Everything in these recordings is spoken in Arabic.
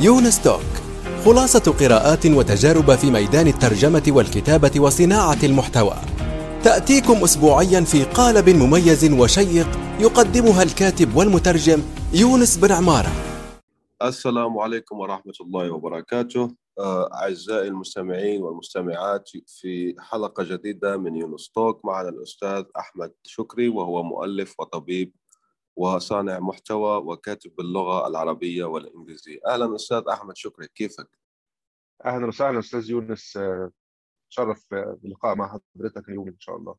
يونس توك خلاصة قراءات وتجارب في ميدان الترجمة والكتابة وصناعة المحتوى. تأتيكم أسبوعيا في قالب مميز وشيق يقدمها الكاتب والمترجم يونس بن عمارة. السلام عليكم ورحمة الله وبركاته. آه، أعزائي المستمعين والمستمعات في حلقة جديدة من يونس توك معنا الأستاذ أحمد شكري وهو مؤلف وطبيب وصانع محتوى وكاتب باللغة العربية والإنجليزية. أهلا أستاذ أحمد شكري كيفك؟ أهلا وسهلا أستاذ يونس. شرف باللقاء مع حضرتك اليوم إن شاء الله.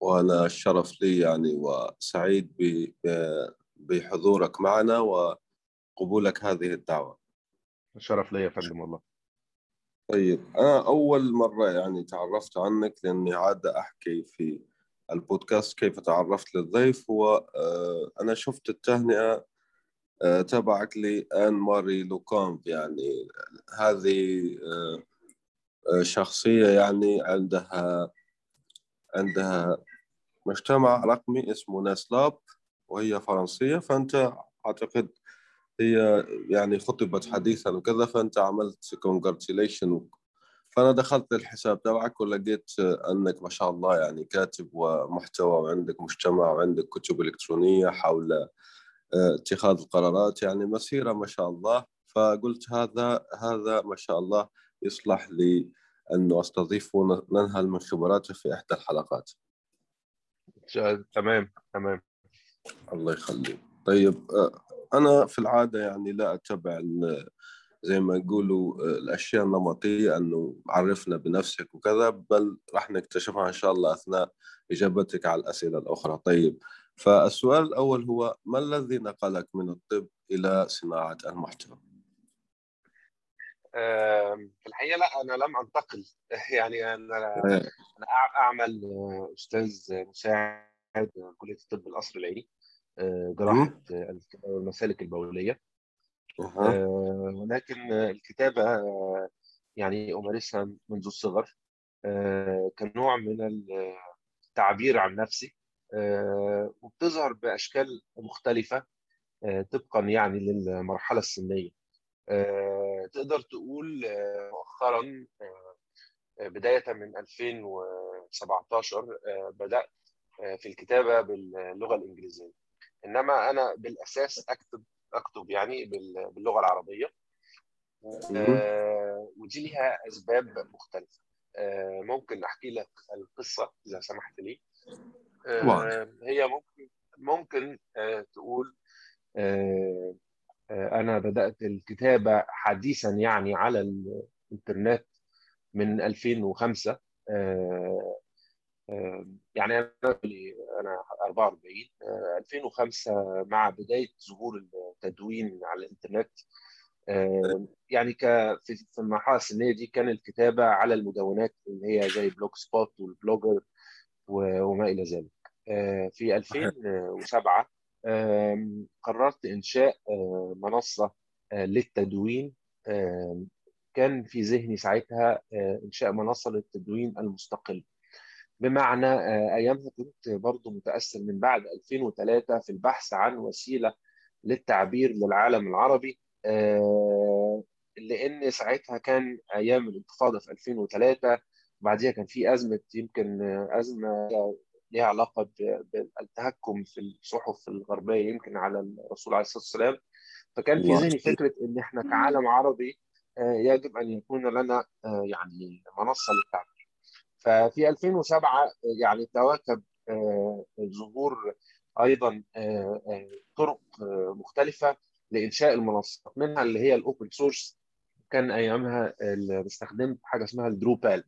وأنا الشرف لي يعني وسعيد بحضورك معنا وقبولك هذه الدعوة. الشرف ليا يا فندم والله. طيب أنا أول مرة يعني تعرفت عنك لأني عادة أحكي في البودكاست كيف تعرفت للضيف وأنا شفت التهنئة آه، تبعك لآن ماري لوكامب يعني هذه آه، آه، شخصية يعني عندها عندها مجتمع رقمي اسمه ناسلاب وهي فرنسية فأنت أعتقد هي يعني خطبت حديثا وكذا فأنت عملت congratulation فأنا دخلت الحساب تبعك ولقيت أنك ما شاء الله يعني كاتب ومحتوى وعندك مجتمع وعندك كتب إلكترونية حول آه، اتخاذ القرارات يعني مسيرة ما شاء الله. فقلت هذا هذا ما شاء الله يصلح لي أنه أستضيفه وننهل من خبراته في إحدى الحلقات. تمام تمام. الله يخليك. طيب آه، أنا في العادة يعني لا أتبع ال- زي ما يقولوا آه، الأشياء النمطية أنه عرفنا بنفسك وكذا بل راح نكتشفها إن شاء الله أثناء إجابتك على الأسئلة الأخرى. طيب فالسؤال الأول هو ما الذي نقلك من الطب إلى صناعة المحتوى؟ في الحقيقة لا أنا لم أنتقل. يعني أنا أنا أعمل آه، أستاذ مساعد كلية الطب القصر العيني. آه، جراحة الكلى والمسالك البولية. ولكن آه، الكتابة آه، يعني أمارسها منذ الصغر آه، كنوع من التعبير عن نفسي آه، وبتظهر بأشكال مختلفة آه، طبقا يعني للمرحلة السنية. آه، تقدر تقول مؤخرا بداية من 2017 آه، بدأت آه، في الكتابة باللغة الإنجليزية. إنما أنا بالأساس أكتب أكتب يعني بال- باللغة العربية. آه، ودي ليها أسباب مختلفة. آه، ممكن أحكي لك القصة إذا سمحت لي آه، هي ممكن ممكن تقول أنا بدأت الكتابة حديثا يعني على الإنترنت من 2005 آه، آه، يعني أنا أنا 44 آه، 2005 مع بداية ظهور التدوين على الإنترنت آه، يعني ك في المرحلة السنية دي كان الكتابة على المدونات اللي هي زي Blogspot وال Blogger وما إلى ذلك. آه، في 2007 آم، قررت إنشاء آه، منصة آه، للتدوين. كان في ذهني ساعتها آه، إنشاء منصة للتدوين المستقل. بمعنى آه، أيامها كنت برضو متأثر من بعد 2003 في البحث عن وسيلة للتعبير للعالم العربي آه، لأن ساعتها كان أيام الانتفاضة في 2003 بعديها كان في أزمة يمكن آه، أزمة ليها علاقة ب- بالتهكم في الصحف الغربية يمكن على الرسول عليه الصلاة والسلام. فكان في الله ذهني فكرة إن إحنا كعالم عربي يجب أن يكون لنا يعني منصة للتعبير. ففي 2007 يعني تواكب آه، ظهور أيضا آه، آه، طرق آه، مختلفة لإنشاء المنصات منها اللي هي ال open source. كان أيامها استخدمت حاجة اسمها ال Drupal.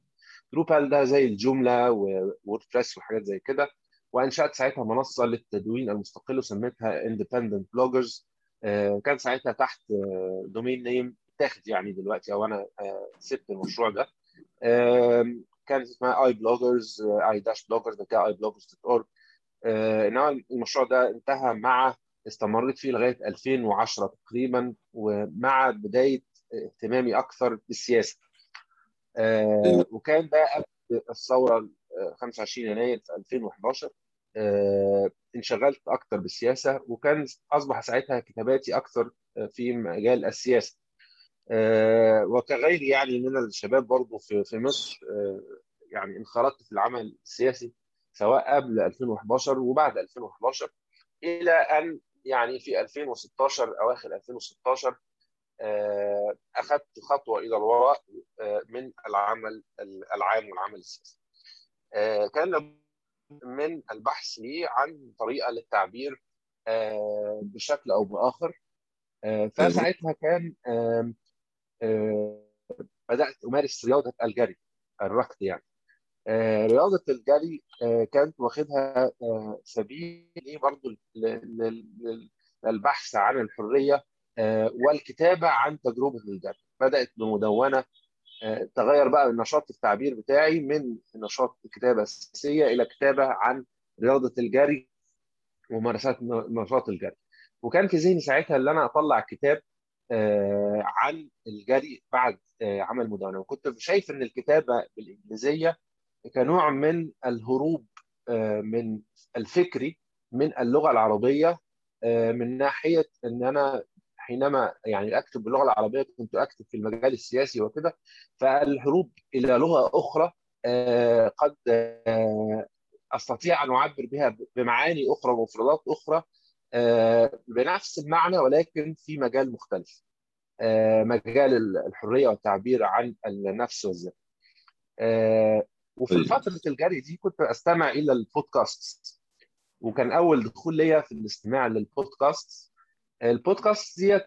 Drupal ده زي الجملة و WordPress وحاجات زي كده وأنشأت ساعتها منصة للتدوين المستقل وسميتها Independent Bloggers كان ساعتها تحت domain name تاخد يعني دلوقتي أو أنا آه، سبت المشروع ده. كانت اسمها e-bloggers e dash bloggers بعد كده e-bloggers dot org انما المشروع ده انتهى مع استمريت فيه لغاية 2010 تقريبا ومع بداية اهتمامي أكثر بالسياسة. آه، وكان ده قبل الثورة آه، 25 يناير في 2011 انشغلت أكتر بالسياسة وكان أصبح ساعتها كتاباتي أكثر في مجال السياسة. وكغيري يعني من الشباب برضه في في مصر يعني انخرطت في العمل السياسي سواء قبل 2011 وبعد 2011 إلى أن يعني في 2016 أواخر 2016 أخذت خطوة إلى الوراء من العمل العام والعمل السياسي. كان من البحث لي عن طريقة للتعبير بشكل أو بآخر فساعتها كان بدأت أمارس رياضة الجري الركض يعني. رياضة الجري كانت واخدها سبيل لي برضه للبحث عن الحرية والكتابة عن تجربة الجري. بدأت بمدونة تغير بقى نشاط التعبير بتاعي من نشاط الكتابة الأساسية إلى كتابة عن رياضة الجري وممارسات نشاط الجري. وكان في ذهني ساعتها إن أنا أطلع كتاب عن الجري بعد عمل مدونه وكنت شايف إن الكتابة بالإنجليزية كنوع من الهروب من الفكري من اللغة العربية من ناحية إن أنا حينما يعني أكتب باللغة العربية كنت أكتب في المجال السياسي وكده فالهروب إلى لغة أخرى قد أستطيع أن أعبر بها بمعاني أخرى ومفردات أخرى بنفس المعنى ولكن في مجال مختلف. مجال الحرية والتعبير عن النفس والذات. وفي فترة الجري دي كنت أستمع إلى البودكاست. وكان أول دخول ليا في الاستماع للبودكاست. البودكاست دي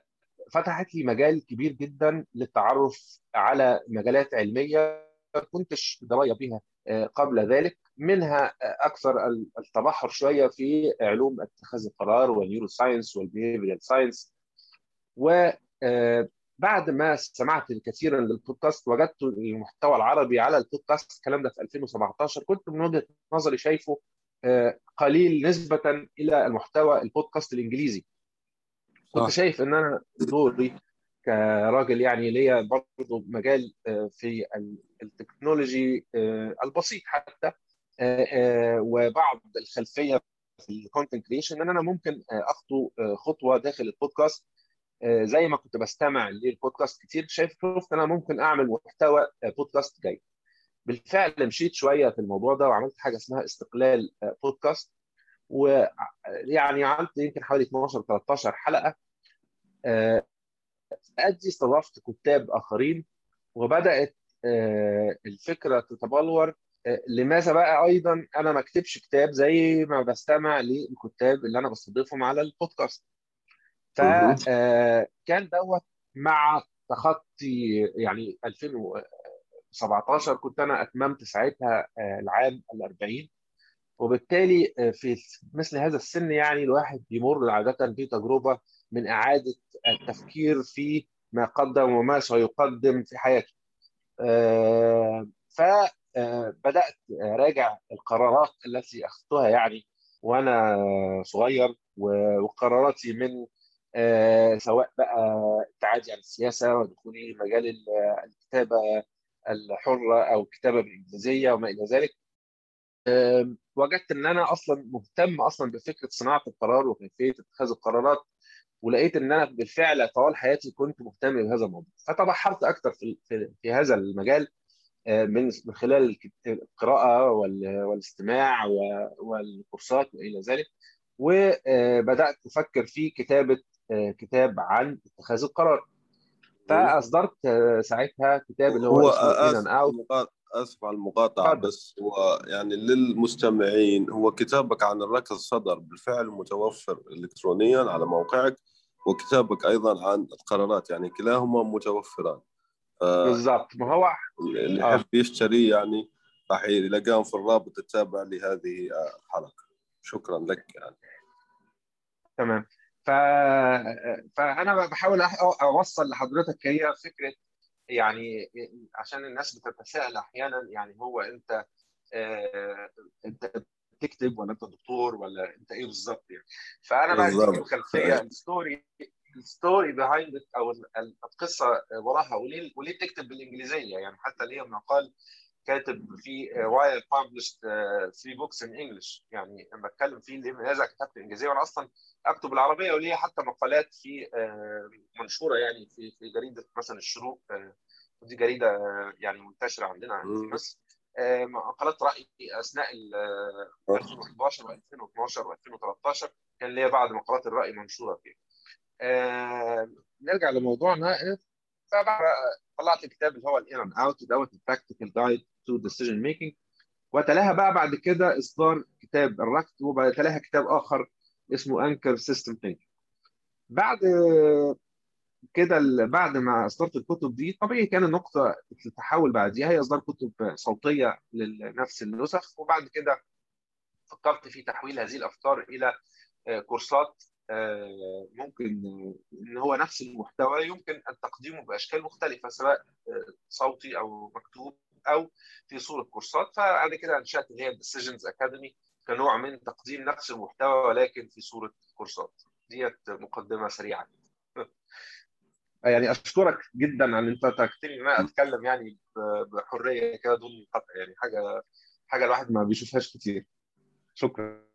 فتحت لي مجال كبير جدا للتعرف على مجالات علمية ما كنتش درايه بها قبل ذلك. منها أكثر التبحر شوية في علوم اتخاذ القرار وال neuroscience وال behavioral science وبعد ما سمعت كثيرا للبودكاست وجدت المحتوى العربي على البودكاست الكلام ده في 2017 كنت من وجهة نظري شايفه قليل نسبة إلى المحتوى البودكاست الإنجليزي. كنت شايف إن أنا دوري كراجل يعني ليا برضه مجال في التكنولوجي البسيط حتى. وبعض الخلفية في ال content creation إن أنا ممكن أخطو خطوة داخل البودكاست زي ما كنت بستمع للبودكاست كتير شايف شفت أنا ممكن أعمل محتوى بودكاست جاي بالفعل مشيت شوية في الموضوع ده وعملت حاجة اسمها استقلال بودكاست ويعني عملت يمكن حوالي 12 13 حلقة. أدي استضفت كتاب آخرين وبدأت الفكرة تتبلور. لماذا بقى أيضا أنا ما أكتبش كتاب زي ما بستمع للكتاب اللي أنا بستضيفهم على البودكاست؟ فكان دوت مع تخطي يعني 2017 كنت أنا أتممت ساعتها العام ال 40 وبالتالي في مثل هذا السن يعني الواحد بيمر عادة بتجربه من إعادة التفكير في ما قدم وما سيقدم في حياته. فبدات أراجع القرارات التي أخذتها يعني وأنا صغير وقراراتي من سواء بقى ابتعادي عن السياسة ودخولي مجال الكتابة الحرة أو الكتابة بالإنجليزية وما إلى ذلك. وجدت إن أنا أصلا مهتم أصلا بفكرة صناعة القرار وكيفية اتخاذ القرارات ولقيت إن أنا بالفعل طوال حياتي كنت مهتم بهذا الموضوع فتبحرت أكثر في في هذا المجال من من خلال القراءة والاستماع والكورسات وإلى ذلك. وبدأت أفكر في كتابة كتاب عن اتخاذ القرار. فأصدرت ساعتها كتاب اللي هو, هو اوت اسف على المقاطعه تفضل. بس. هو يعني للمستمعين هو كتابك عن الركض صدر بالفعل متوفر الكترونيا على موقعك وكتابك أيضا عن القرارات يعني كلاهما متوفران. بالضبط. ما هو اللي آه. يحب يشتري يعني راح يلاقيهم في الرابط التابع لهذه الحلقة. شكرا لك يعني. تمام. ف... فأنا بحاول أوصل لحضرتك هي فكرة يعني عشان الناس بتتساءل أحيانا يعني هو أنت آه، أنت بتكتب ولا أنت دكتور ولا أنت إيه بالظبط يعني. فأنا بقى الخلفيه الستوري ال story behind أو ال- القصة وراها وليه وليه تكتب بالإنجليزية؟ يعني حتى ليه مقال كاتب في why I published 3 books in English يعني لما اتكلم فيه لماذا كتبت إنجليزية وأنا أصلا أكتب العربيه وليا حتى مقالات في منشورة يعني في في جريدة مثلا الشروق ودي جريدة يعني منتشرة عندنا في مصر. مقالات راي أثناء 2011 و2012 و2013 كان ليا بعض مقالات الرأي منشورة فيها. نرجع لموضوعنا. فبعد طلعت الكتاب اللي هو الان اوت دوت براكتيكال جايد تو ديسيجن ميكنج وتلاها بقى بعد كده إصدار كتاب الركت وتلاها كتاب آخر اسمه انكر سيستم ثينك بعد كده بعد ما إصدرت الكتب دي طبيعي كان النقطة التحول بعديها. هي إصدار كتب صوتية لنفس النسخ. وبعد كده فكرت في تحويل هذه الأفكار إلى كورسات ممكن إن هو نفس المحتوى يمكن أن تقديمه بأشكال مختلفة سواء صوتي أو مكتوب أو في صورة كورسات. فبعد كده أنشأت اللي هي Decisions Academy كنوع من تقديم نفس المحتوى ولكن في صورة كورسات. ديت مقدمة سريعة. يعني أشكرك جدا على إن أنت تركتني إن أتكلم يعني بحرية كده دون قطع يعني حاجة حاجة الواحد ما بيشوفهاش كتير. شكرا.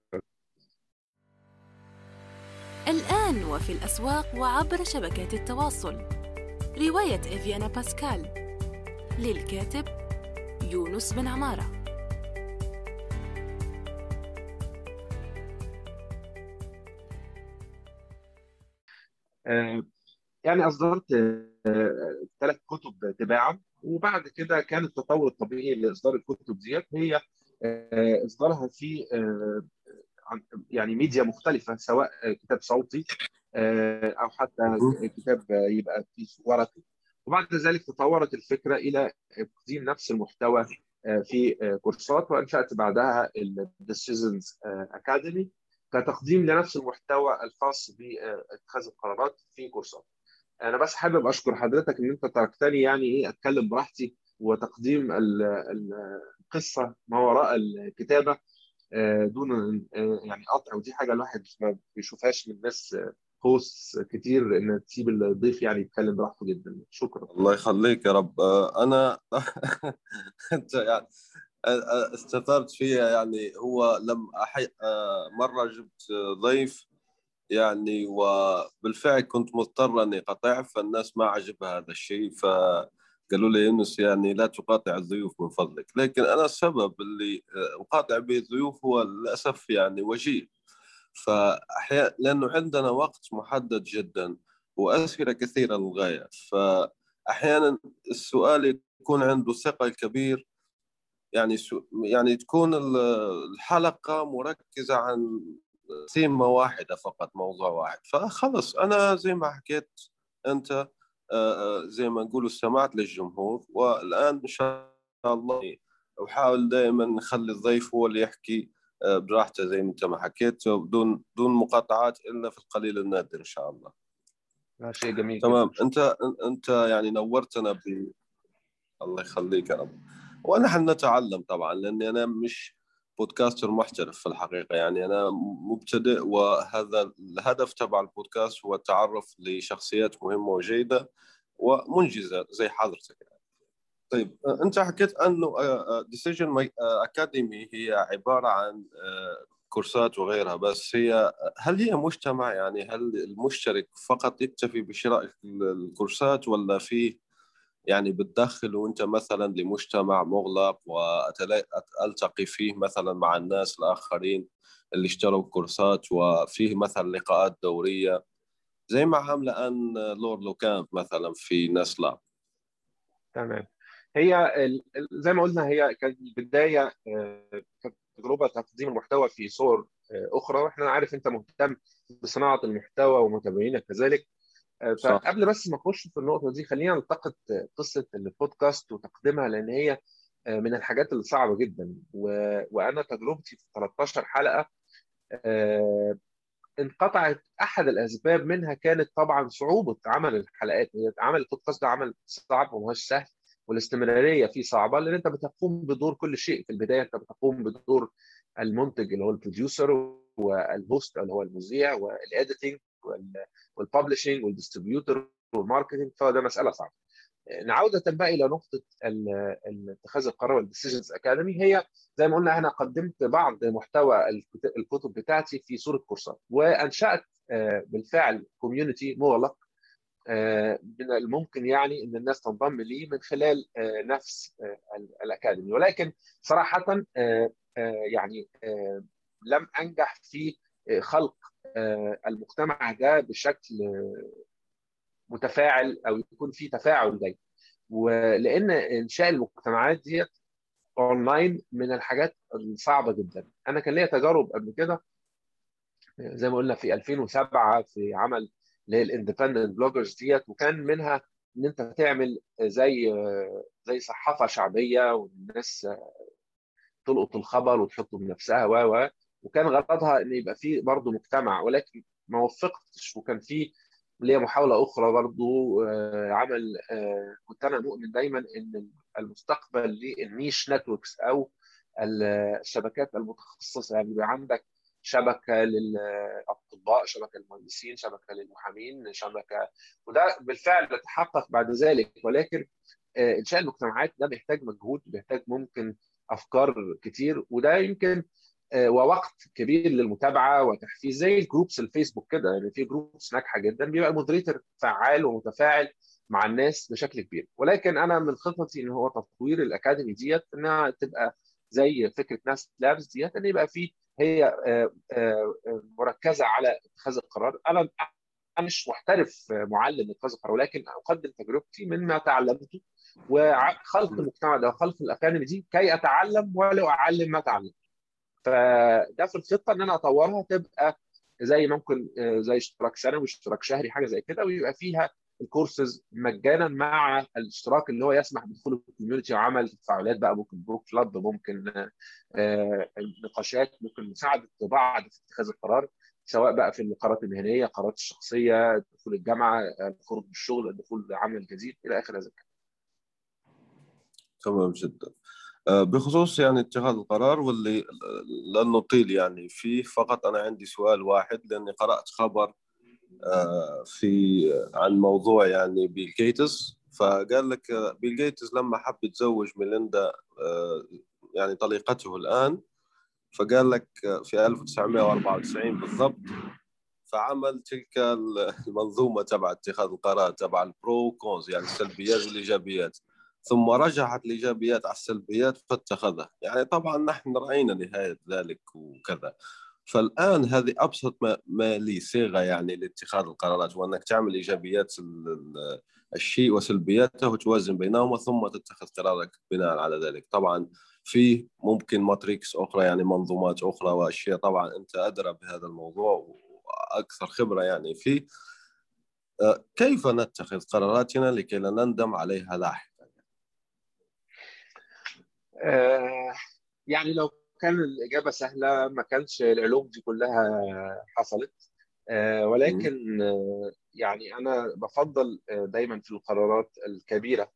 الآن وفي الأسواق وعبر شبكات التواصل. رواية إفيانا باسكال. للكاتب يونس بن عمارة. يعني أصدرت ثلاث كتب تباعا وبعد كده كان التطور الطبيعي لإصدار الكتب ديت هي إصدارها في يعني ميديا مختلفة سواء كتاب صوتي أو حتى كتاب يبقى في ورقي. وبعد ذلك تطورت الفكرة إلى تقديم نفس المحتوى في كورسات وأنشأت بعدها ال Decisions Academy كتقديم لنفس المحتوى الخاص باتخاذ القرارات في كورسات. أنا بس حابب أشكر حضرتك إن أنت تركتني يعني إيه أتكلم براحتي وتقديم القصة ما وراء الكتابة. دون يعني قطع. ودي حاجة الواحد ما بيشوفهاش من ناس هوست كتير إن تسيب الضيف يعني يتكلم براحته جدا. شكرا. الله يخليك يا رب. أنا أنت يعني استثرت فيها. يعني هو لم أحي... مرة جبت ضيف يعني وبالفعل كنت مضطر إني قطع فالناس ما عجبها هذا الشيء. فقالوا لي يونس يعني لا تقاطع الضيوف من فضلك لكن أنا السبب اللي أقاطع به الضيوف هو للأسف يعني وجيه. فاحيانا لأنه عندنا وقت محدد جدا وأسئلة كثيرة للغاية. فاحيانا السؤال يكون عنده ثقل كبير يعني يعني تكون الحلقة مركزة عن ثيمة واحدة فقط موضوع واحد. فخلص أنا زي ما حكيت أنت زي ما نقول استمعت للجمهور والآن إن شاء الله أحاول دائما نخلي الضيف هو اللي يحكي براحته زي ما أنت ما حكيت بدون دون مقاطعات إلا في القليل النادر إن شاء الله. شيء جميل تمام. أنت أنت يعني نورتنا ب الله يخليك يا رب. ونحن نتعلم طبعا لأني أنا مش بودكاستر محترف في الحقيقة يعني أنا مبتدئ وهذا الهدف تبع البودكاست هو التعرف لشخصيات مهمة وجيدة ومنجزة زي حضرتك يعني. طيب أنت حكيت أنه ديسيجن أكاديمي هي عبارة عن كورسات وغيرها بس هي هل هي مجتمع يعني هل المشترك فقط يكتفي بشراء الكورسات ولا في يعني بتدخل وانت مثلا لمجتمع مغلق والتقي فيه مثلا مع الناس الآخرين اللي اشتروا كورسات وفيه مثلا لقاءات دورية زي ما عامله ان لور لوكامب مثلا في نسلا تمام. هي زي ما قلنا هي كانت البدايه كانت تجربة تقديم المحتوى في صور أخرى. وإحنا عارف أنت مهتم بصناعة المحتوى ومتابعينك كذلك. فقبل بس ما أخش في النقطة دي خلينا نلتقط قصة البودكاست وتقديمها لأن هي من الحاجات اللي صعبة جدا. و... وأنا تجربتي في 13 حلقة انقطعت أحد الأسباب منها كانت طبعا صعوبة عمل الحلقات. هي عمل البودكاست ده عمل صعب وما هوش سهل والاستمرارية فيه صعبة لأن أنت بتقوم بدور كل شيء. في البداية أنت بتقوم بدور المنتج اللي هو ال producer وال host اللي هو المذيع والاديتنج والببلشنج والديستريبيوتر والماركتنج فده مسألة صعبة. عودة بقى إلى نقطة اتخاذ القرار وال Decisions Academy هي زي ما قلنا أنا قدمت بعض محتوى الكتب بتاعتي في صورة كورسات وأنشأت بالفعل community مغلق من الممكن يعني إن الناس تنضم لي من خلال نفس الأكاديمي. ولكن صراحة يعني لم أنجح في خلق المجتمع ده بشكل متفاعل أو يكون في تفاعل دايما. ولأن إنشاء المجتمعات ديت أونلاين من الحاجات الصعبة جدا. أنا كان ليا تجارب قبل كده زي ما قلنا في 2007 في عمل اللي هي ال independent bloggers ديت وكان منها إن أنت تعمل زي زي صحافة شعبية والناس تلقط الخبر وتحطه بنفسها و و وكان غرضها إن يبقى في برضه مجتمع ولكن ما وفقتش. وكان في ليا محاولة أخرى برضه عمل كنت أنا مؤمن دايما إن المستقبل لل niche networks أو الشبكات المتخصصة. يعني يبقى عندك شبكة للأطباء شبكة للمهندسين شبكة للمحامين شبكة وده بالفعل تحقق بعد ذلك. ولكن إنشاء المجتمعات ده بيحتاج مجهود بيحتاج ممكن أفكار كتير. وده يمكن ووقت كبير للمتابعة وتحفيز زي ال groups الفيسبوك كده يعني في groups ناجحة جدا بيبقى ال moderator فعال ومتفاعل مع الناس بشكل كبير. ولكن أنا من خططي إن هو تطوير الأكاديمي ديت إنها تبقى زي فكرة Ness Labs ديت إن يبقى في هي مركزة على اتخاذ القرار. أنا مش محترف معلم اتخاذ القرار ولكن أقدم تجربتي مما تعلمته وخلق المجتمع ده وخلق الأكاديمي دي كي أتعلم ولا أعلم ما تعلمت. فده في الخطة إن أنا أطورها تبقى زي ممكن زي اشتراك سنوي اشتراك شهري حاجة زي كده ويبقى فيها الكورسز مجانا مع الاشتراك اللي هو يسمح بدخول ال community وعمل تفاعلات بقى ممكن book club ممكن نقاشات ممكن مساعدة بعض في اتخاذ القرار سواء بقى في القرارات المهنية القرارات الشخصية دخول الجامعة الخروج من الشغل الدخول لعمل جديد إلى آخر هذا الكلام. تمام جدا. بخصوص يعني اتخاذ القرار واللي لن نطيل يعني. فيه فقط أنا عندي سؤال واحد لأني قرأت خبر في عن موضوع يعني بيل جيتس فقال لك بيل جيتس لما حب يتزوج ميليندا يعني طليقته الآن فقال لك في 1994 بالضبط فعمل تلك المنظومة تبع اتخاذ القرار تبع البرو كونز يعني السلبيات والإيجابيات. ثم رجحت الايجابيات على السلبيات فاتخذها. يعني طبعا نحن رأينا نهاية ذلك وكذا. فالآن هذه أبسط ما, ما لي صيغة يعني لاتخاذ القرارات وأنك تعمل إيجابيات الشيء وسلبياته وتوازن بينهما ثم تتخذ قرارك بناء على ذلك. طبعا في ممكن ماتريكس أخرى يعني منظومات أخرى وأشياء طبعا أنت أدرى بهذا الموضوع وأكثر خبرة يعني فيه. كيف نتخذ قراراتنا لكي لا نندم عليها لاحقا؟ آه يعني لو كان الإجابة سهلة ما كانش العلوم دي كلها حصلت. آه ولكن آه يعني أنا بفضل دايما في القرارات الكبيرة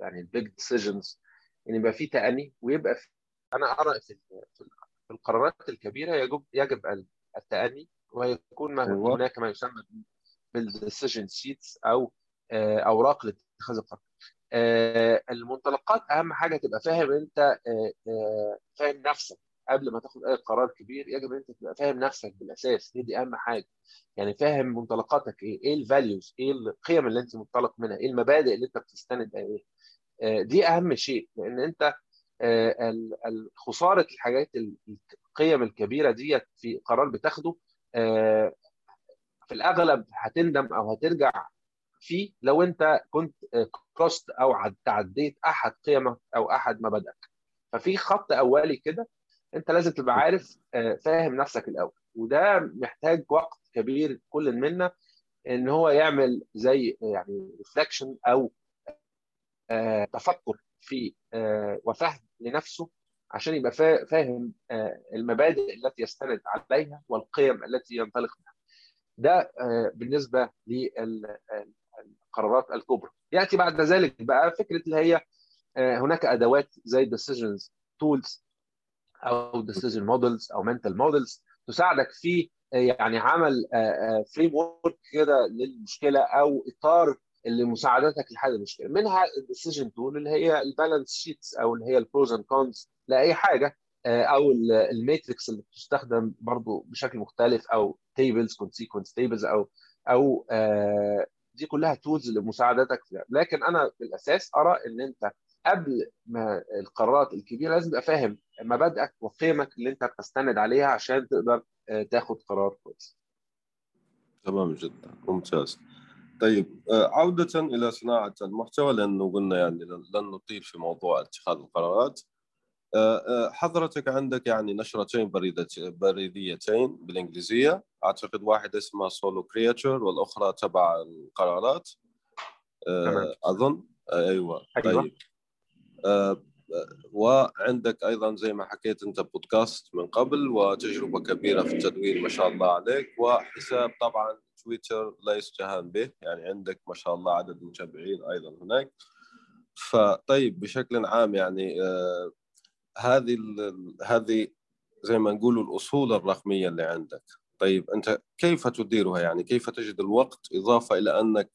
يعني ال big decisions إن يبقى في تأني ويبقى في أنا أرى في في القرارات الكبيرة يجب يجب التأني ويكون ما هناك ما يسمى بال decision sheets أو أوراق لاتخاذ القرار. المنطلقات أهم حاجة تبقى فاهم أنت فاهم نفسك قبل ما تاخد أي قرار كبير. يجب أنت تبقى فاهم نفسك بالأساس هي دي أهم حاجة. يعني فاهم منطلقاتك إيه إيه ال values إيه القيم اللي أنت منطلق منها إيه المبادئ اللي أنت بتستند عليها. دي أهم شيء. لأن أنت خسارة الحاجات القيم الكبيرة ديت في قرار بتاخده في الأغلب هتندم أو هترجع فيه لو أنت كنت كروست أو تعديت أحد قيمك أو أحد مبادئك. ففي خط أولي كده أنت لازم تبقى عارف فاهم نفسك الأول. وده محتاج وقت كبير كل منا إن هو يعمل زي يعني ريفلكشن أو تفكر في وفهم لنفسه عشان يبقى فاهم المبادئ التي يستند عليها والقيم التي ينطلق منها. ده بالنسبة للقرارات الكبرى. يأتي بعد ذلك بقى فكرة اللي هي هناك أدوات زي decisions tools أو decision models أو mental models تساعدك في يعني عمل framework كده للمشكلة أو إطار اللي مساعدتك لحل المشكلة. منها ال decision tool اللي هي ال balance sheets أو اللي هي ال pros and cons لأي حاجة آه، أو ال matrix اللي بتستخدم برضو بشكل مختلف أو tables consequence tables أو أو آه، دي كلها tools لمساعدتك فيها لكن أنا بالاساس أرى إن أنت قبل ما القرارات الكبيرة لازم تبقى فاهم مبادئك وقيمك اللي أنت بتستند عليها عشان تقدر آه، تاخد قرار كويس. تمام جدا ممتاز. طيب عودة إلى صناعة المحتوى لأنه قلنا يعني لن نطيل في موضوع اتخاذ القرارات آه، آه، حضرتك عندك يعني نشرتين بريديتين بالإنجليزية. أعتقد واحدة اسمها Solo Creator والأخرى تبع القرارات. آه،. أظن. أيوه أيوة. طيب. وعندك أيضا زي ما حكيت أنت بودكاست من قبل وتجربة كبيرة في التدوين ما شاء الله عليك وحساب طبعا تويتر لا يستهان به. يعني عندك ما شاء الله عدد متابعين أيضا هناك. فطيب بشكل عام يعني هذه هذه زي ما نقول الأصول الرقمية اللي عندك. طيب أنت كيف تديرها؟ يعني كيف تجد الوقت إضافة إلى أنك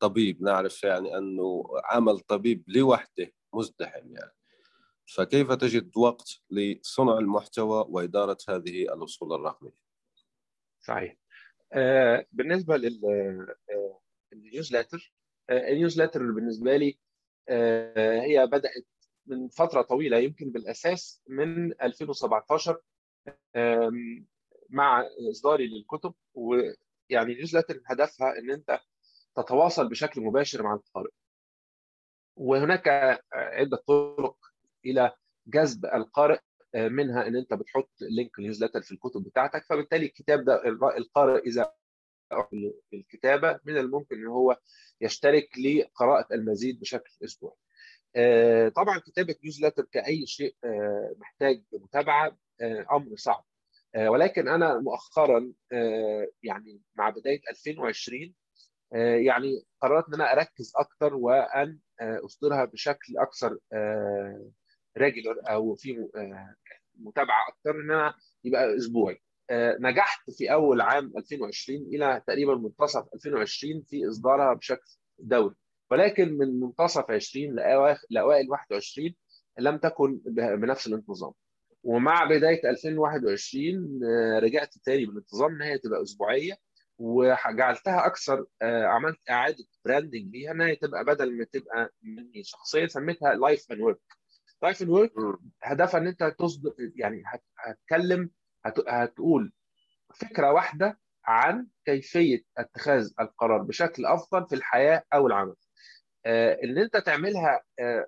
طبيب؟ نعرف يعني أنه عمل طبيب لوحده مزدحم يعني. فكيف تجد وقت لصنع المحتوى وإدارة هذه الأصول الرقمية؟ صحيح. آه بالنسبة لل النيوزلتر آه, آه، النيوزلتر بالنسبة لي آه هي بدأت من فترة طويلة يمكن بالأساس من 2017 مع إصداري للكتب ويعني newsletter هدفها إن أنت تتواصل بشكل مباشر مع القارئ وهناك عدة طرق إلى جذب القارئ منها إن أنت بتحط link newsletter في الكتب بتاعتك فبالتالي الكتاب ده القارئ إذا الكتابة من الممكن إن هو يشترك لقراءة المزيد بشكل أسبوعي. آه، طبعا كتابة newsletter كأي شيء آه، محتاج متابعة آه، أمر صعب. ولكن أنا مؤخرا يعني مع بداية 2020 يعني قررت إن أنا أركز أكثر وأن أصدرها بشكل أكثر ريجولر أو في متابعة أكثر إن أنا يبقى أسبوعي. نجحت في أول عام 2020 إلى تقريبا منتصف 2020 في إصدارها بشكل دوري. ولكن من منتصف 20 لأوائل 21 لم تكن بنفس الانتظام. ومع بداية 2021 آه، رجعت تاني بالانتظام إن هي تبقى أسبوعية وجعلتها أكثر آه، عملت إعادة branding ليها إن هي تبقى بدل ما تبقى مني شخصيه سميتها Life and Work Life and Work هدفها إن أنت تصدر يعني هتكلم هتقول فكرة واحدة عن كيفية اتخاذ القرار بشكل أفضل في الحياة أو العمل. ان انت تعملها آه،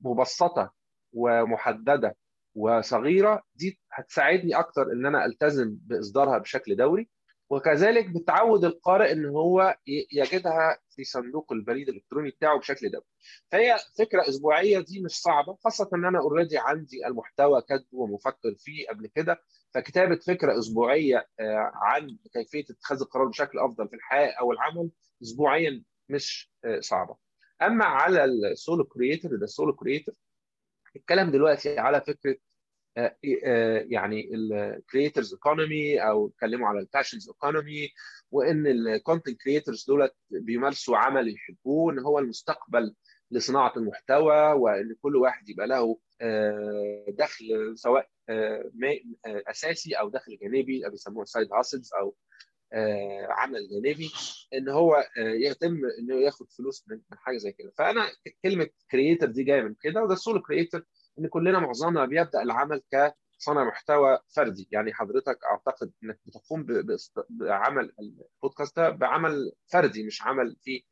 مبسطة ومحددة وصغيرة دي هتساعدني أكتر إن أنا ألتزم بإصدارها بشكل دوري وكذلك بتعود القارئ إن هو يجدها في صندوق البريد الإلكتروني بتاعه بشكل دوري. فهي فكرة أسبوعية دي مش صعبة خاصة إن أنا اوريدي عندي المحتوى كاتبه ومفكر فيه قبل كده فكتابة فكرة أسبوعية آه، عن كيفية اتخاذ القرار بشكل أفضل في الحياة أو العمل اسبوعيا مش صعبة. أما على ال Solo Creator ده ال Solo Creator الكلام دلوقتي على فكرة آه، آه، يعني ال creators economy أو اتكلموا على ال passions economy وإن ال content creators دولت بيمارسوا عمل يحبوه إن هو المستقبل لصناعة المحتوى وإن كل واحد يبقى له آه، دخل سواء أساسي أو دخل جانبي بيسموه side hustles أو عمل جانبي إن هو آه، يتم إنه ياخد فلوس من حاجة زي كده. فأنا كلمة creator دي جاية من كده وده ال Solo Creator إن كلنا معظمنا بيبدأ العمل كصانع محتوى فردي. يعني حضرتك أعتقد إنك بتقوم بعمل البودكاست ده بعمل فردي مش عمل فيه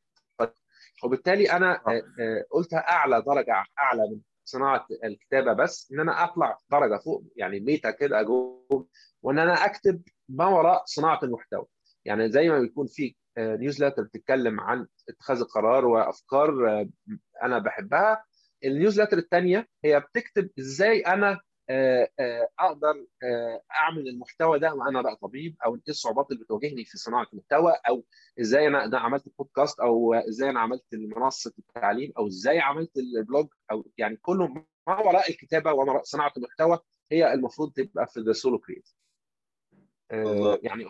وبالتالي أنا آه. قلتها أعلى درجة أعلى من صناعة الكتابة بس إن أنا أطلع درجة فوق يعني meta كده جوه وإن أنا أكتب ما وراء صناعة المحتوى. يعني زي ما بيكون في newsletter بتتكلم عن اتخاذ القرار وأفكار آه، أنا بحبها. ال newsletter الثانية هي بتكتب إزاي أنا آه، آه، أقدر أعمل المحتوى ده وأنا بقى طبيب أو إيه الصعوبات اللي بتواجهني في صناعة المحتوى أو إزاي أنا عملت بودكاست أو إزاي أنا عملت منصه التعليم أو إزاي عملت ال blog أو يعني كله ما وراء الكتابة وما وراء صناعة المحتوى هي المفروض تبقى في سولو كريت يعني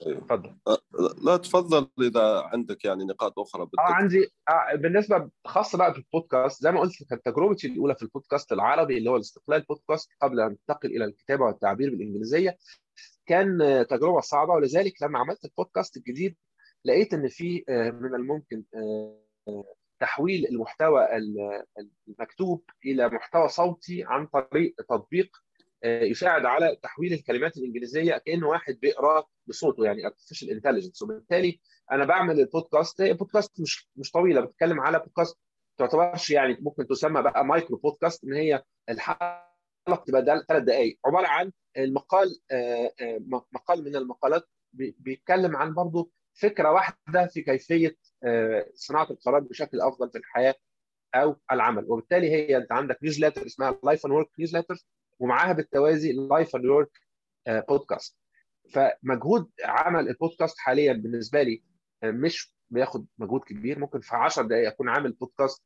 طيب اتفضل أه، لا تفضل إذا عندك يعني نقاط أخرى آه بدك عندي آه بالنسبة خاصة بقى بالبودكاست زي ما قلت كانت تجربتي الأولى في البودكاست العربي اللي هو الاستقلال بودكاست قبل أن انتقل إلى الكتابة والتعبير بالإنجليزية كان آه، تجربة صعبة ولذلك لما عملت البودكاست الجديد لقيت إن في آه، من الممكن آه، تحويل المحتوى ال- المكتوب إلى محتوى صوتي عن طريق تطبيق آه، يساعد على تحويل الكلمات الإنجليزية كانه واحد بيقرأ بصوته يعني artificial intelligence. وبالتالي أنا بعمل البودكاست. هي بودكاست مش مش طويلة بتتكلم على بودكاست تعتبرش يعني ممكن تسمى بقى مايكرو بودكاست إن هي الحلقة تبقى ثلاث دقائق عبارة عن المقال آه، آه، مقال من المقالات بي- بيتكلم عن برضه فكرة واحدة في كيفية آه، صناعة القرار بشكل أفضل في الحياة أو العمل. وبالتالي هي أنت عندك newsletter اسمها Life and Work newsletter ومعاها بالتوازي Life and Work podcast فمجهود عمل البودكاست حاليا بالنسبة لي آه، مش بياخد مجهود كبير. ممكن في 10 دقائق أكون عامل بودكاست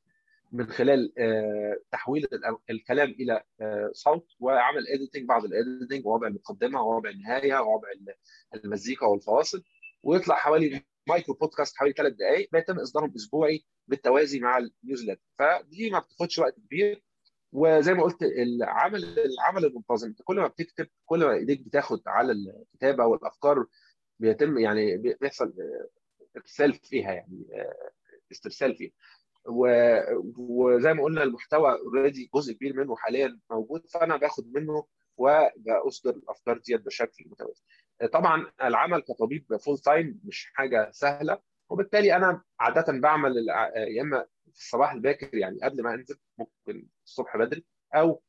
من خلال آه، تحويل ال- الكلام إلى آه، صوت وعمل editing بعض ال editing ووضع المقدمه ووضع النهاية ووضع ال- المزيكا والفواصل. ويطلع حوالي مايكرو بودكاست حوالي ثلاث دقائق بيتم إصدارهم أسبوعي بالتوازي مع ال newsletter فدي ما بتاخدش وقت كبير. وزي ما قلت العمل العمل المنتظم انت كل ما بتكتب كل ما ايديك بتاخد على الكتابة والافكار بيتم يعني بيحصل إرسال فيها يعني استرسال فيها وزي ما قلنا المحتوى already جزء كبير منه حاليا موجود فأنا باخد منه وبأصدر الأفكار ديت بشكل متوازي. طبعا العمل كطبيب full time مش حاجة سهلة وبالتالي أنا عادة بعمل يا إما في الصباح الباكر يعني قبل ما أنزل ممكن الصبح بدري أو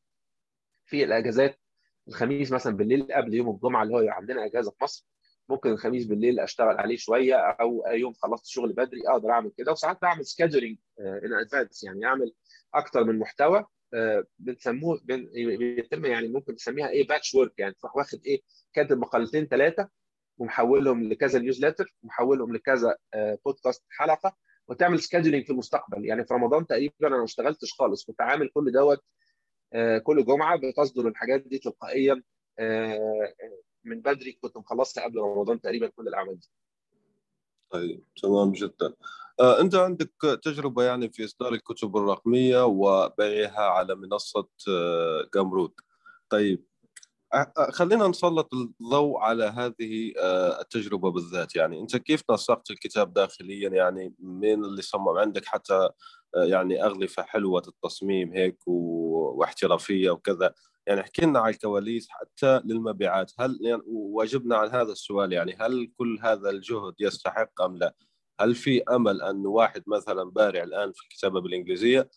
في الأجازات الخميس مثلا بالليل قبل يوم الجمعة اللي هو عندنا إجازة في مصر ممكن الخميس بالليل أشتغل عليه شوية أو يوم خلصت شغل بدري أقدر أعمل كده. وساعات بعمل scheduling in advance يعني أعمل أكتر من محتوى آه، بنسموه بن- بيتم يعني ممكن تسميها إيه batch work يعني. تروح واخد إيه كاتب مقالتين ثلاثة ومحولهم لكذا newsletter ومحولهم لكذا آه، بودكاست حلقة. وتعمل scheduling في المستقبل. يعني في رمضان تقريبا أنا ما اشتغلتش خالص كنت عامل كل دوت آه، كل جمعة بتصدر الحاجات دي تلقائيا آه، من بدري كنت مخلصها قبل رمضان تقريبا كل الأعمال دي. طيب تمام جدا. آه، أنت عندك تجربة يعني في إصدار الكتب الرقمية وبيعها على منصة آه، جمرود طيب خلينا نسلط الضوء على هذه آه، التجربة بالذات. يعني أنت كيف نسقت الكتاب داخليا؟ يعني مين اللي صمم عندك حتى آه، يعني أغلفة حلوة التصميم هيك و- واحترافية وكذا. يعني احكي لنا على الكواليس حتى للمبيعات. هل يعني وأجبنا عن هذا السؤال يعني هل كل هذا الجهد يستحق أم لا؟ هل في أمل أن واحد مثلا بارع الآن في الكتابة بالإنجليزية؟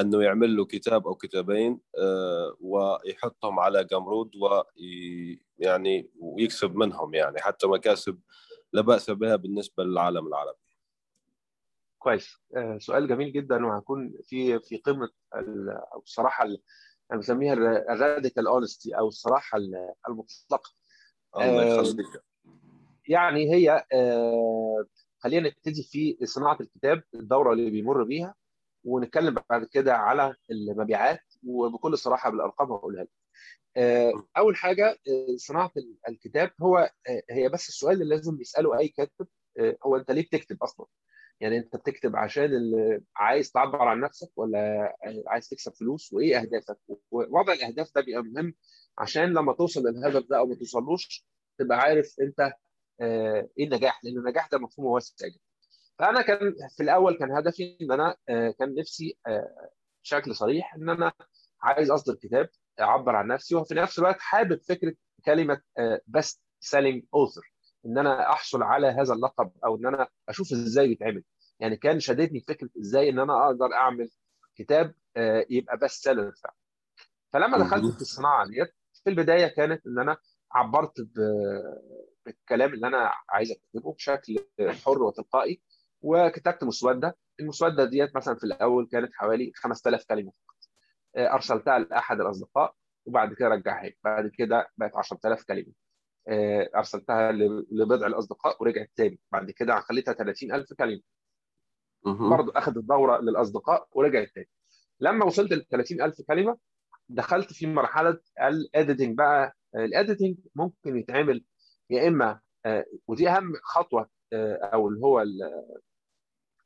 أنه يعمل له كتاب أو كتابين آه، ويحطهم على Gumroad ويعني ويكسب منهم يعني حتى مكاسب لا بأس بها بالنسبة للعالم العربي. كويس آه، سؤال جميل جدا وهكون في في قمة أو الصراحة ال- أنا بسميها ال radical honesty أو الصراحة ال- المطلقة الله آه، يخليك. يعني هي خلينا نبتدي في صناعة الكتاب الدورة اللي بيمر بيها ونتكلم بعد كده على المبيعات وبكل صراحة بالأرقام هقولها لك. آه، أول حاجة آه، صناعة ال- الكتاب هو آه، هي بس السؤال اللي لازم يسأله أي كاتب هو أنت ليه بتكتب أصلا؟ يعني أنت بتكتب عشان عايز تعبر عن نفسك ولا عايز تكسب فلوس وإيه أهدافك؟ ووضع الأهداف ده بيبقى مهم عشان لما توصل للهدف ده أو ما توصلوش تبقى عارف أنت إيه النجاح لأن النجاح ده مفهوم واسع جدا. فأنا كان في الأول كان هدفي إن أنا آه، كان نفسي آه، بشكل صريح إن أنا عايز أصدر كتاب أعبر عن نفسي وفي نفس الوقت حابب فكرة كلمة best selling author إن أنا أحصل على هذا اللقب أو إن أنا أشوف إزاي بيتعمل. يعني كان شددني فكرة إزاي إن أنا أقدر أعمل كتاب آه، يبقى بست سيلر فعلا. فلما دخلت. في الصناعة ديت في البداية كانت إن أنا عبرت بالكلام اللي أنا عايز أكتبه بشكل حر وتلقائي. وكتبت مسودة. المسودة ديت مثلا في الأول كانت حوالي 5000 كلمة آه، أرسلتها لأحد الأصدقاء وبعد كده رجعها لي بعد كده بقت 10000 كلمة. آه، أرسلتها لبضع الأصدقاء ورجعت تاني. بعد كده خليتها 30000 كلمة. برضه أخذت دورة للأصدقاء ورجعت تاني. لما وصلت ل 30000 كلمة دخلت في مرحلة ال editing بقى. ال editing ممكن يتعمل يا إما آه، ودي أهم خطوة آه، أو اللي هو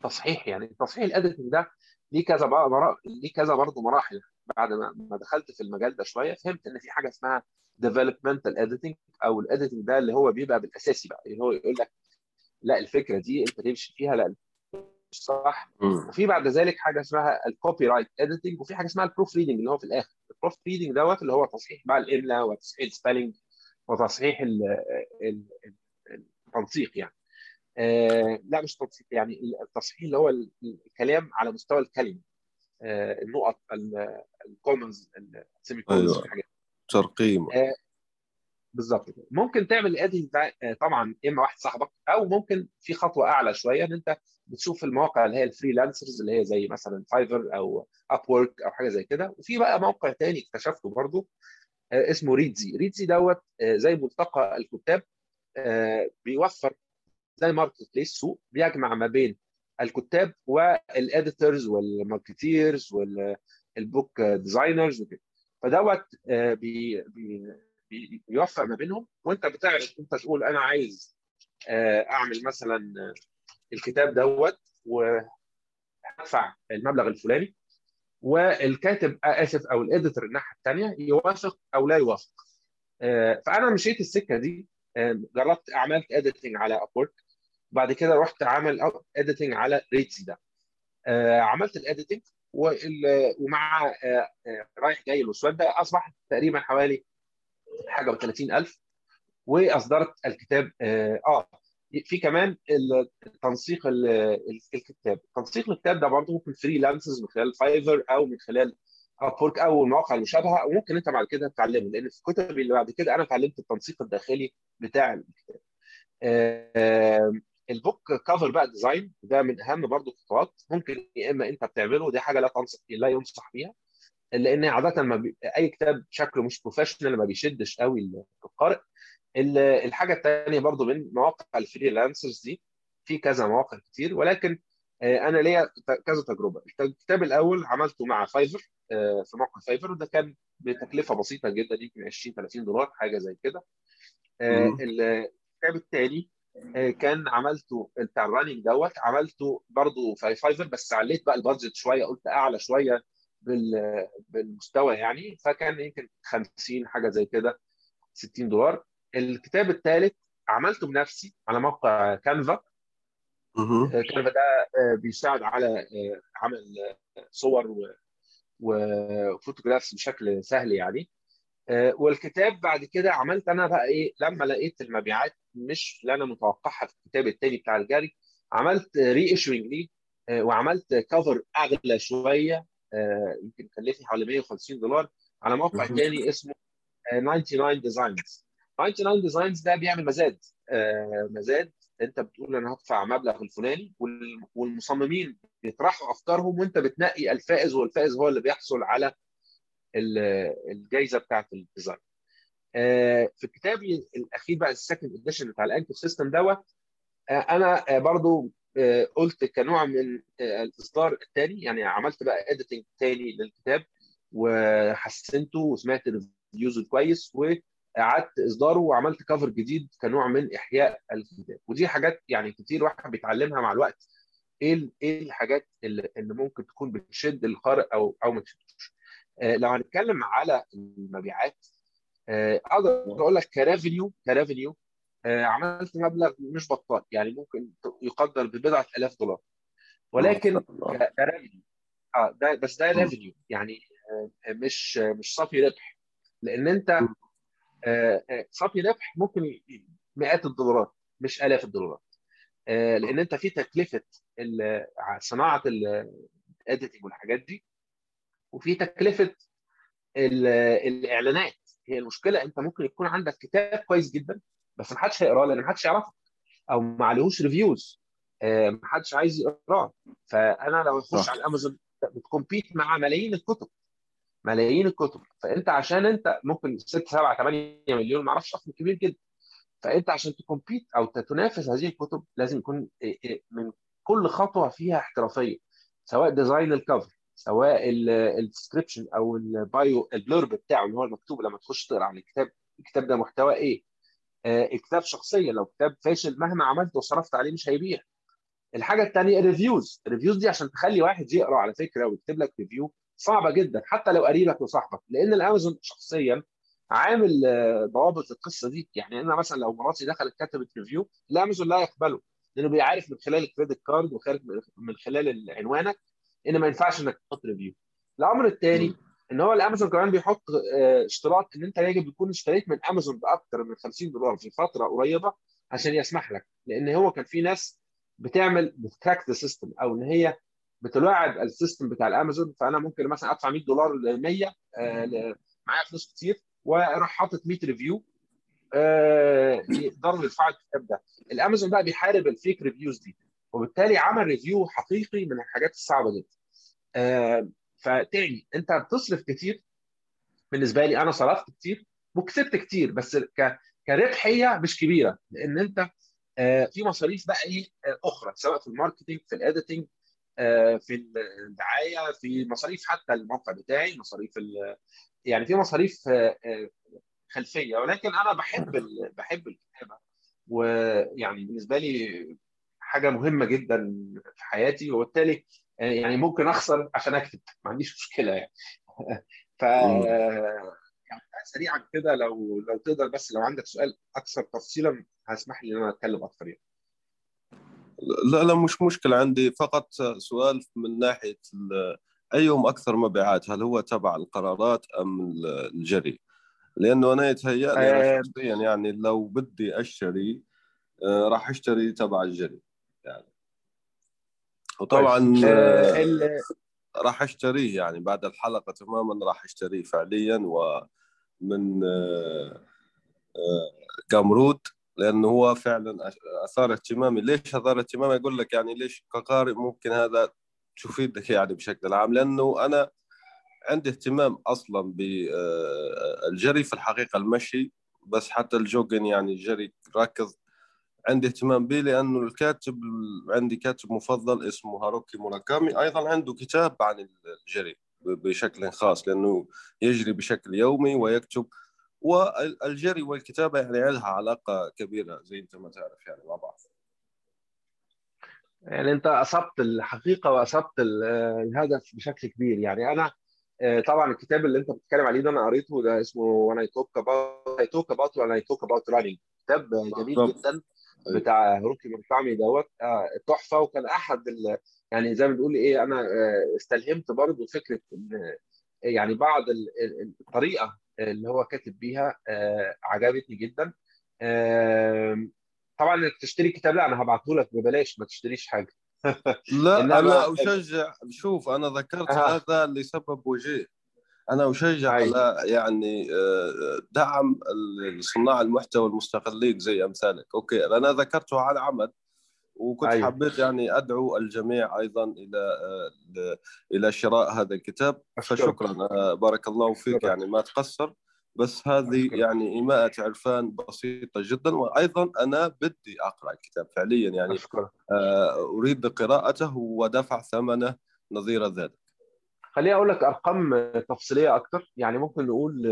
التصحيح يعني تصحيح ال editing ده ليه كذا. ليه كذا برضه مراحل بعد ما ما دخلت في المجال ده شوية فهمت إن في حاجة اسمها developmental editing أو ال editing ده اللي هو بيبقى بالأساسي بقى اللي هو يقول لك لا الفكرة دي أنت تمشي فيها لا مش صح. وفي بعد ذلك حاجة اسمها ال copyright editing وفي حاجة اسمها ال proofreading اللي هو في الآخر ال proofreading دوت اللي هو تصحيح بقى الاملاء وتصحيح ال spelling وتصحيح ال ال ال- التنسيق يعني آه لا مش تنسيق يعني التصحيح اللي هو ال- الكلام على مستوى الكلمة آه النقط ال commas ال semi commas أيوة. ترقيم. آه، بالظبط كده. ممكن تعمل ده آه، طبعا إما واحد صاحبك أو ممكن في خطوة أعلى شوية إن أنت بتشوف المواقع اللي هي ال freelancers اللي هي زي مثلا Fiverr أو Upwork أو حاجة زي كده. وفي بقى موقع تاني اكتشفته برضو آه، اسمه Reedsy Reedsy دوت زي ملتقى الكتاب بيوفر زي marketplace سوق بيجمع ما بين الكتاب وال editors وال marketers وال book designers وكده. فدوت آه، بي بي بي- بيوفق ما بينهم. وانت بتعرض انت تقول أنا عايز آه، أعمل مثلا آه، الكتاب دوت وهدفع المبلغ الفلاني. والكاتب آسف أو ال editor الناحية الثانية يوافق أو لا يوافق. فأنا مشيت السكة دي جربت عملت editing على Upwork بعد كده رحت عامل editing على Reedsy ده. آه، عملت ال editing ومع آه، آه، رايح جاي الاسود ده أصبح تقريبا حوالي حاجة و30000 وأصدرت الكتاب آه آه، في كمان ال- تنسيق ال- ال- الكتاب. تنسيق الكتاب ده برضه ممكن freelancers من خلال Fiverr أو من خلال Upwork أو المواقع المشابهة. وممكن أنت بعد كده تتعلمه لأن في الكتب اللي بعد كده أنا اتعلمت التنسيق الداخلي بتاع الكتاب. آه، ال book cover بقى design ده من أهم برضه الخطوات ممكن يا إما أنت بتعمله ودي حاجة لا تنصح لا ينصح بيها لأن عاده ما بي... أي كتاب شكله مش professional ما بيشدش قوي القارئ. ال- الحاجة الثانية برضو من مواقع ال freelancers دي في كذا مواقع كتير ولكن آه، أنا ليا كذا تجربة. الكتاب الأول عملته مع Fiverr آه، في موقع Fiverr وده كان بتكلفة بسيطة جدا يمكن 20 30 دولار حاجة زي كده. آه،. الكتاب الثاني كان عملته بتاع ال running دوت عملته برضو في Fiverr بس عليت بقى ال budget شوية قلت أعلى شوية بال- بالمستوى يعني. فكان يمكن 50 حاجة زي كده 60 دولار. الكتاب الثالث عملته بنفسي على موقع Canva. Canva ده آه، بيساعد على آه، عمل آه، صور و photographs بشكل سهل يعني. آه، والكتاب بعد كده عملت أنا بقى إيه لما لقيت المبيعات مش اللي أنا متوقعها في الكتاب التاني بتاع الجري. عملت reissuing ليه آه، وعملت cover أغلى شوية آه، يمكن كلفني حوالي 150 دولار على موقع. تاني اسمه آه، 99 Designs. 99 Designs ده بيعمل مزاد آه، مزاد. أنت بتقول أنا هدفع مبلغ الفلاني وال- والمصممين بيطرحوا أفكارهم وأنت بتنقي الفائز والفائز هو اللي بيحصل على ال- الجائزه بتاعت ال design. آه، في كتابي الأخير بقى ال second edition بتاع ال anchor system دوت آه، أنا آه، برضو آه، قلت كنوع من آه، الإصدار الثاني يعني عملت بقى editing تاني للكتاب وحسنته وسمعت reviews كويس وأعدت إصداره وعملت cover جديد كنوع من إحياء الكتاب. ودي حاجات يعني كتير واحد بيتعلمها مع الوقت. إيه إيه الحاجات اللي اللي ممكن تكون بتشد القارئ أو أو ما تشدوش؟ آه، لو هنتكلم على المبيعات آه، أقدر أقول لك ك revenue ك revenue آه، عملت مبلغ مش بطال يعني ممكن يقدر ببضعة آلاف دولار ولكن ما شاء الله. ك- ك revenue آه ده بس ده مم. revenue يعني آه، مش مش صافي ربح لأن أنت. آه، آه، صافي ربح ممكن مئات الدولارات مش آلاف الدولارات آه، لأن أنت في تكلفة صناعة ال editing والحاجات دي وفي تكلفة ال- الإعلانات هي المشكلة أنت ممكن يكون عندك كتاب كويس جدا بس ما حدش هيقراه لأن ما حدش يعرفه أو ما عليهوش reviews ما حدش عايز يقراه. فأنا لو اخش. على الامازون بت compete مع ملايين الكتب. ملايين الكتب. فأنت عشان أنت ممكن 6 7 8 مليون ما أعرفش رقم كبير جدا. فأنت عشان ت compete أو تنافس هذه الكتب لازم يكون إيه إيه من كل خطوة فيها احترافية سواء design ال cover سواء ال description أو ال bio ال blurb بتاعه اللي هو المكتوب لما تخش تقرأ عن الكتاب الكتاب ده محتوى إيه؟ الكتاب شخصيا. لو كتاب فاشل مهما عملت وصرفت عليه مش هيبيع. الحاجة الثانية ال reviews. ال reviews دي عشان تخلي واحد يقرأ على فكرة ويكتب لك review صعبة جدا حتى لو قريبك وصاحبك. لأن الأمازون شخصيا عامل ضوابط القصة دي. يعني أنا مثلا لو مراتي دخلت كتبت review الأمازون لا يقبله لأنه بيعرف من خلال ال credit card وخارج من خلال عنوانك ان ما ينفعش إنك تحط review الأمر الثاني إن هو الأمازون كمان بيحط اشتراط إن أنت يجب يكون اشتريت من أمازون باكثر من 50 دولار في فترة قريبة عشان يسمح لك. لأن هو كان في ناس بتعمل بت crack the system أو إن هي بتلاعب ال system بتاع الأمازون فأنا ممكن مثلا أدفع 100 دولار ل 100 معايا فلوس كتير وأروح حاطط 100 review يقدروا يدفعوا الكتاب ده. الأمازون بقى بيحارب ال fake reviews دي. وبالتالي عمل review حقيقي من الحاجات الصعبة جدا. فتاني أنت بتصرف كتير. بالنسبة لي أنا صرفت كتير وكسبت كتير بس ك... كربحيه مش كبيرة لأن أنت في مصاريف بقى إيه أخرى سواء في ال marketing في ال editing في الدعاية في مصاريف حتى الموقع بتاعي مصاريف ال... يعني في مصاريف خلفية. ولكن أنا بحب ال... بحب الكتابة. ويعني بالنسبة لي حاجة مهمة جدا في حياتي وبالتالي يعني ممكن أخسر عشان أكتب. ما عنديش مشكلة يعني. ف يعني سريعا كده لو لو تقدر بس لو عندك سؤال أكثر تفصيلا هسمح لي إن أنا أتكلم أكثر يعني. لا لا مش مشكلة. عندي فقط سؤال من ناحية أيهم أكثر مبيعات؟ هل هو تبع القرارات أم الجري؟ لأنه أنا يتهيأ لي أنا شخصيا يعني لو بدي أشتري راح أشتري تبع الجري. يعني. وطبعا راح أشتريه يعني بعد الحلقة تماما راح أشتريه فعليا ومن كامرود لأنه هو فعلا آثار اهتمامي. ليش آثار اهتمامي؟ أقول لك يعني ليش كقارئ ممكن هذا تفيدك يعني بشكل عام؟ لأنه أنا عندي اهتمام أصلا بالجري في الحقيقة المشي بس حتى ال jogging يعني الجري ركز عندي اهتمام به لأنه الكاتب عندي كاتب مفضل اسمه هاروكي موراكامي أيضا عنده كتاب عن الجري بشكل خاص لأنه يجري بشكل يومي ويكتب والجري والكتابة يعني لها علاقة كبيرة زي أنت ما تعرف يعني مع بعض. يعني أنت أصبت الحقيقة وأصبت الهدف بشكل كبير. يعني أنا طبعا الكتاب اللي أنت بتتكلم عليه ده أنا قريته ده اسمه about I talk about when I talk about running. كتاب جميل جدا. بتاع هاروكي موركامي دوت. تحفة. وكان أحد ال... يعني زي ما بنقول إيه أنا استلهمت برضه فكرة إن يعني بعض الطريقة اللي هو كاتب بيها عجبتني جدا. طبعا إنك تشتري كتاب لا أنا هبعته لك ببلاش ما تشتريش حاجة. لا أنا أشجع. شوف أنا ذكرت آه. هذا لسبب وجيه. أنا أشجع على يعني دعم صناع المحتوى المستقلين زي أمثالك. أوكي أنا ذكرته على عمد وكنت أيوة. حبيت يعني أدعو الجميع أيضا إلى إلى شراء هذا الكتاب. فشكرا بارك الله فيك يعني ما تقصر. بس هذه يعني إيماءة عرفان بسيطة جدا. وأيضا أنا بدي أقرأ الكتاب فعليا يعني أشكر. أريد قراءته ودفع ثمنه نظير ذلك. خليني أقول لك أرقام تفصيلية أكثر يعني ممكن نقول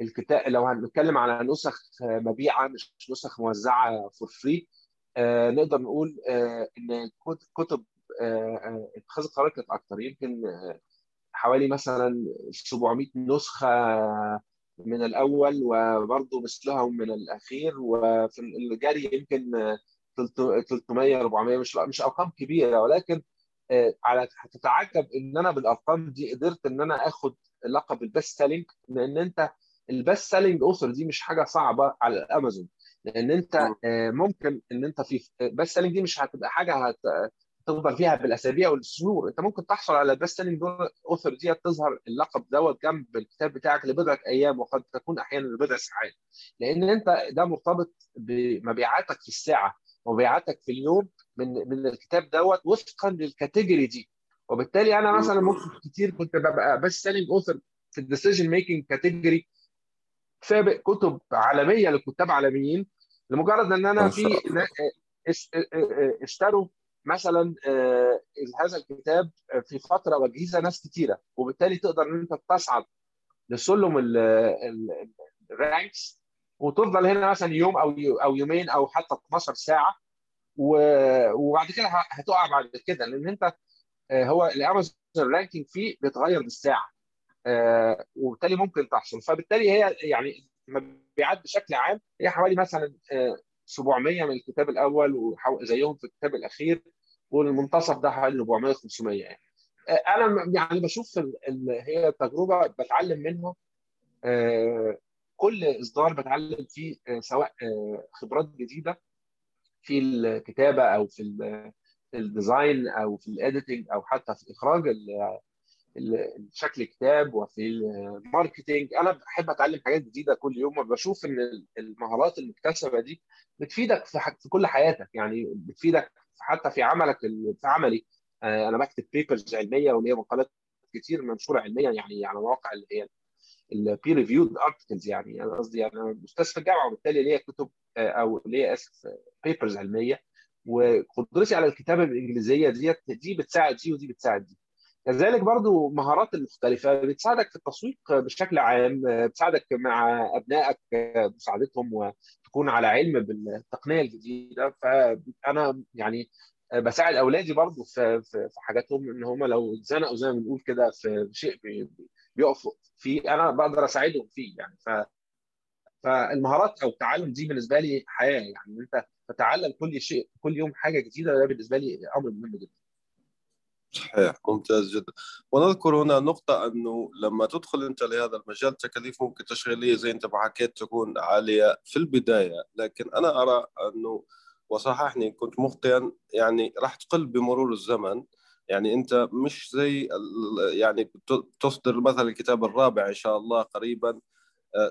الكتاب لو هنتكلم على نسخ مبيعة مش نسخ موزعة for free آه نقدر نقول آه إن كتب آه اتخاذ القرار كانت أكتر. يمكن حوالي مثلا 700 نسخة من الأول وبرضه مثلها من الأخير وفي الجري يمكن 300 400 مش مش أرقام كبيرة ولكن على هتتعجب إن أنا بالأرقام دي قدرت إن أنا آخد لقب ال best selling لأن أنت ال best selling author دي مش حاجة صعبة على الامازون لأن أنت ممكن إن أنت في best selling دي مش هتبقى حاجة هتفضل فيها بالأسابيع والشهور. أنت ممكن تحصل على ال best selling author دي تظهر اللقب دوت جنب الكتاب بتاعك لبضعة أيام وقد تكون أحيانا لبضع ساعات. لأن أنت ده مرتبط بمبيعاتك في الساعة ومبيعاتك في اليوم من من الكتاب دوت وفقا لل category دي. وبالتالي أنا مثلا ممكن كتير كنت ببقى best selling author في ال decision making category سابق كتب عالمية لكتاب عالميين لمجرد إن أنا في اشتروا مثلا هذا الكتاب في فترة وجيزة ناس كتيرة. وبالتالي تقدر إن أنت تصعد لسلم ال ranks وتفضل هنا مثلا يوم أو أو يومين أو حتى 12 ساعة وبعد كده هتقع بعد كده لأن أنت هو الأمازون ranking فيه بيتغير بالساعة وبالتالي ممكن تحصل. فبالتالي هي يعني مبيعات بشكل عام هي حوالي مثلا 700 من الكتاب الأول وزيهم في الكتاب الأخير والمنتصف ده حوالي 400 500 يعني. أنا يعني بشوف هي تجربة بتعلم منها كل إصدار بتعلم فيه سواء خبرات جديدة في الكتابة أو في ال design أو في ال editing أو حتى في إخراج شكل كتاب وفي ال marketing أنا بحب أتعلم حاجات جديدة كل يوم وبشوف إن المهارات المكتسبة دي بتفيدك في, في كل حياتك. يعني بتفيدك حتى في عملك في عملي. أنا بكتب papers علمية وليا مقالات كتير منشورة علميا يعني على مواقع اللي هي ال peer reviewed articles يعني. أنا قصدي أنا أستاذ في الجامعة وبالتالي ليا كتب أو ليا اسف papers علمية. وقدرتي على الكتابة بالإنجليزية ديت دي بتساعد دي ودي بتساعد دي. كذلك برضو مهارات المختلفة بتساعدك في التسويق بشكل عام بتساعدك مع أبنائك مساعدتهم وتكون على علم بالتقنية الجديدة. فأنا يعني بساعد أولادي برضو في, في حاجاتهم إن هم لو اتزنقوا زي ما بنقول كده في شيء بيقفوا فيه أنا بقدر أساعدهم فيه يعني. ف فالمهارات أو التعلم دي بالنسبة لي حياة يعني أنت تتعلم كل شيء كل يوم حاجة جديدة ده بالنسبة لي أمر مهم جدا. صحيح ممتاز جدا. ونذكر هنا نقطة أنه لما تدخل أنت لهذا المجال تكاليف ممكن تشغيلية زي أنت ما حكيت تكون عالية في البداية. لكن أنا أرى أنه وصححني كنت مخطئا يعني راح تقل بمرور الزمن. يعني أنت مش زي يعني تصدر مثلا الكتاب الرابع إن شاء الله قريبا.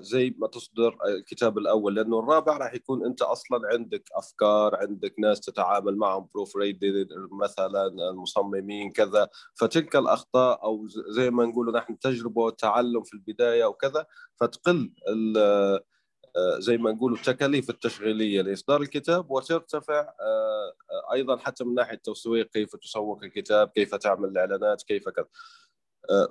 زي ما تصدر الكتاب الأول لأنه الرابع راح يكون أنت أصلا عندك أفكار عندك ناس تتعامل معهم بروف مثلا المصممين كذا. فتلك الأخطاء أو زي ما نقول نحن تجربة وتعلم في البداية وكذا فتقل زي ما نقول التكاليف التشغيلية لإصدار الكتاب وترتفع أيضا حتى من ناحية التسويق كيف تسوق الكتاب كيف تعمل الإعلانات كيف كذا.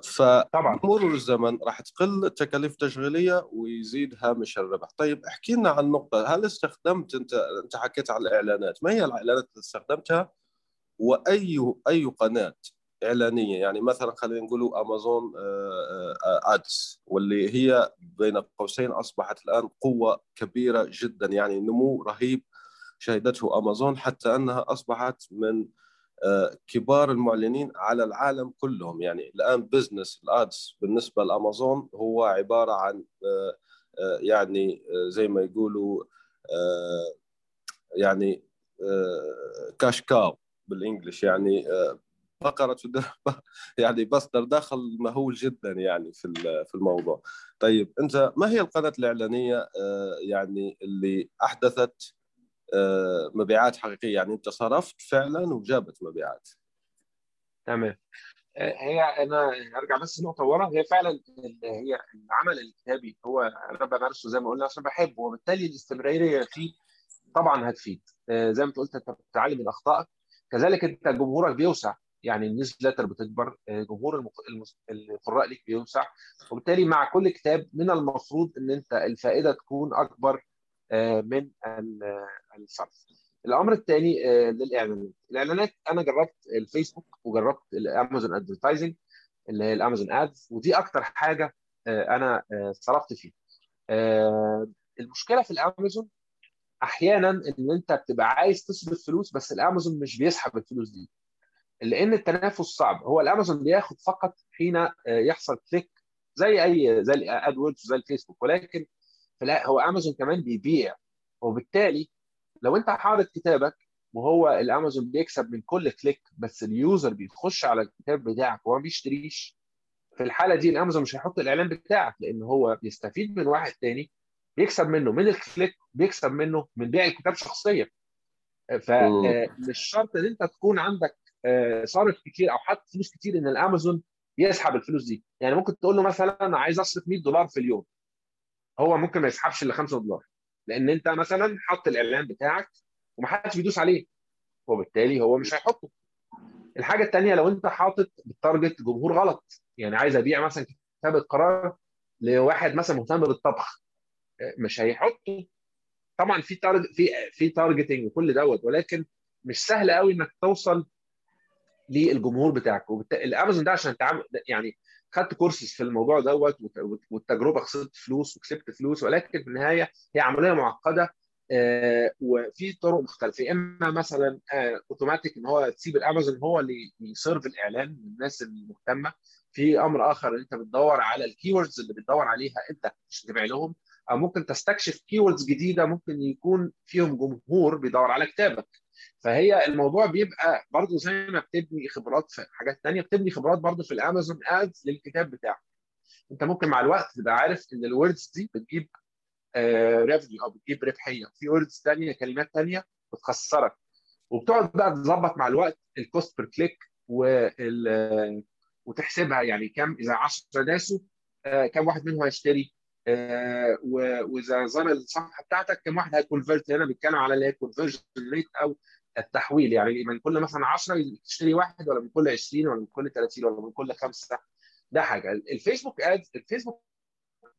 فمرور الزمن راح تقل التكاليف التشغيليه ويزيد هامش الربح طيب احكي لنا عن نقطة. هل استخدمت أنت أنت حكيت عن الإعلانات. ما هي الإعلانات اللي استخدمتها؟ وأي أي قناة إعلانية؟ يعني مثلا خلينا نقول أمازون ادس واللي هي بين قوسين أصبحت الآن قوة كبيرة جدا. يعني نمو رهيب شهدته أمازون حتى أنها أصبحت من كبار المعلنين على العالم كلهم يعني الآن بزنس الادز بالنسبة لأمازون هو عبارة عن يعني زي ما يقولوا يعني كاش كاو بالانجلش يعني بقرة يعني مصدر دخل مهول جدا يعني في في الموضوع. طيب أنت ما هي القناة الإعلانية يعني اللي أحدثت مبيعات حقيقية. يعني أنت صرفت فعلا وجابت مبيعات. تمام. هي أنا أرجع بس نقطه ورا. هي فعلا هي العمل الكتابي هو أنا بمارسه زي ما قلنا عشان بحبه. وبالتالي الاستمرارية فيه طبعا هتفيد. زي ما انت قلت أنت بتتعلم من أخطائك. كذلك أنت جمهورك بيوسع. يعني ال newsletter بتكبر. جمهور القراء ليك بيوسع. وبالتالي مع كل كتاب من المفروض إن أنت الفائدة تكون أكبر. من الصرف. الأمر الثاني للإعلانات. الإعلانات أنا جربت الفيسبوك وجربت الأمازون advertising اللي هي الأمازون ads ودي أكتر حاجة أنا صرفت فيها. المشكلة في الأمازون أحيانا إن أنت بتبقى عايز تصرف فلوس بس الأمازون مش بيسحب الفلوس دي. لأن التنافس صعب. هو الأمازون بياخد فقط حين يحصل click زي أي زي ال AdWords زي الفيسبوك ولكن لا هو امازون كمان بيبيع. وبالتالي لو انت حاطط كتابك وهو الامازون بيكسب من كل click بس ال user بيخش على الكتاب بتاعك وما بيشتريش في الحالة دي الامازون مش هيحط الإعلان بتاعك لأن هو بيستفيد من واحد تاني بيكسب منه من الكليك بيكسب منه من بيع الكتاب شخصيا. فمش شرط إن أنت تكون عندك صارف كتير أو حاطط فلوس كتير إن الامازون يسحب الفلوس دي. يعني ممكن تقول له مثلا أنا عايز أصرف 100 دولار في اليوم. هو ممكن ما يسحبش إلا 5 دولار. لأن أنت مثلا حط الإعلان بتاعك ومحدش بيدوس عليه. وبالتالي هو مش هيحطه. الحاجة الثانية لو أنت حاطط بال target جمهور غلط يعني عايز أبيع مثلا كتاب القرار لواحد مثلا مهتم بالطبخ مش هيحطوا طبعا في targ في في targeting وكل دوت ولكن مش سهل قوي إنك توصل للجمهور بتاعك. الأمازون ده عشان تعمل يعني خدت كورسز في الموضوع دوت والتجربة خسرت فلوس وكسبت فلوس ولكن في النهاية هي عملية معقدة آه، وفي طرق مختلفة. إما مثلا اوتوماتيك إن هو تسيب الأمازون هو اللي ي serve الإعلان للناس المهتمة. في أمر آخر أنت بتدور على ال keywords اللي بتدور عليها أنت مش تبيع لهم أو ممكن تستكشف keywords جديدة ممكن يكون فيهم جمهور بيدور على كتابك. فهي الموضوع بيبقى برضه زي ما بتبني خبرات في حاجات ثانية بتبني خبرات برضه في الأمازون ads للكتاب بتاعك. أنت ممكن مع الوقت تبقى عارف إن ال words دي بتجيب revenue أو بتجيب ربحية. في words ثانية كلمات ثانية بتخسرك. وبتقعد بقى تظبط مع الوقت ال cost per click وتحسبها يعني كم إذا 10 داسوا كم واحد منهم هيشتري. وإذا زار الصفحة بتاعتك كم واحد هي convert؟ هنا بيتكلم على اللي هي conversion rate أو التحويل. يعني من كل مثلا 10 تشتري واحد ولا من كل 20 ولا من كل 30 ولا من كل خمسة؟ ده حاجة. الفيسبوك ads الفيسبوك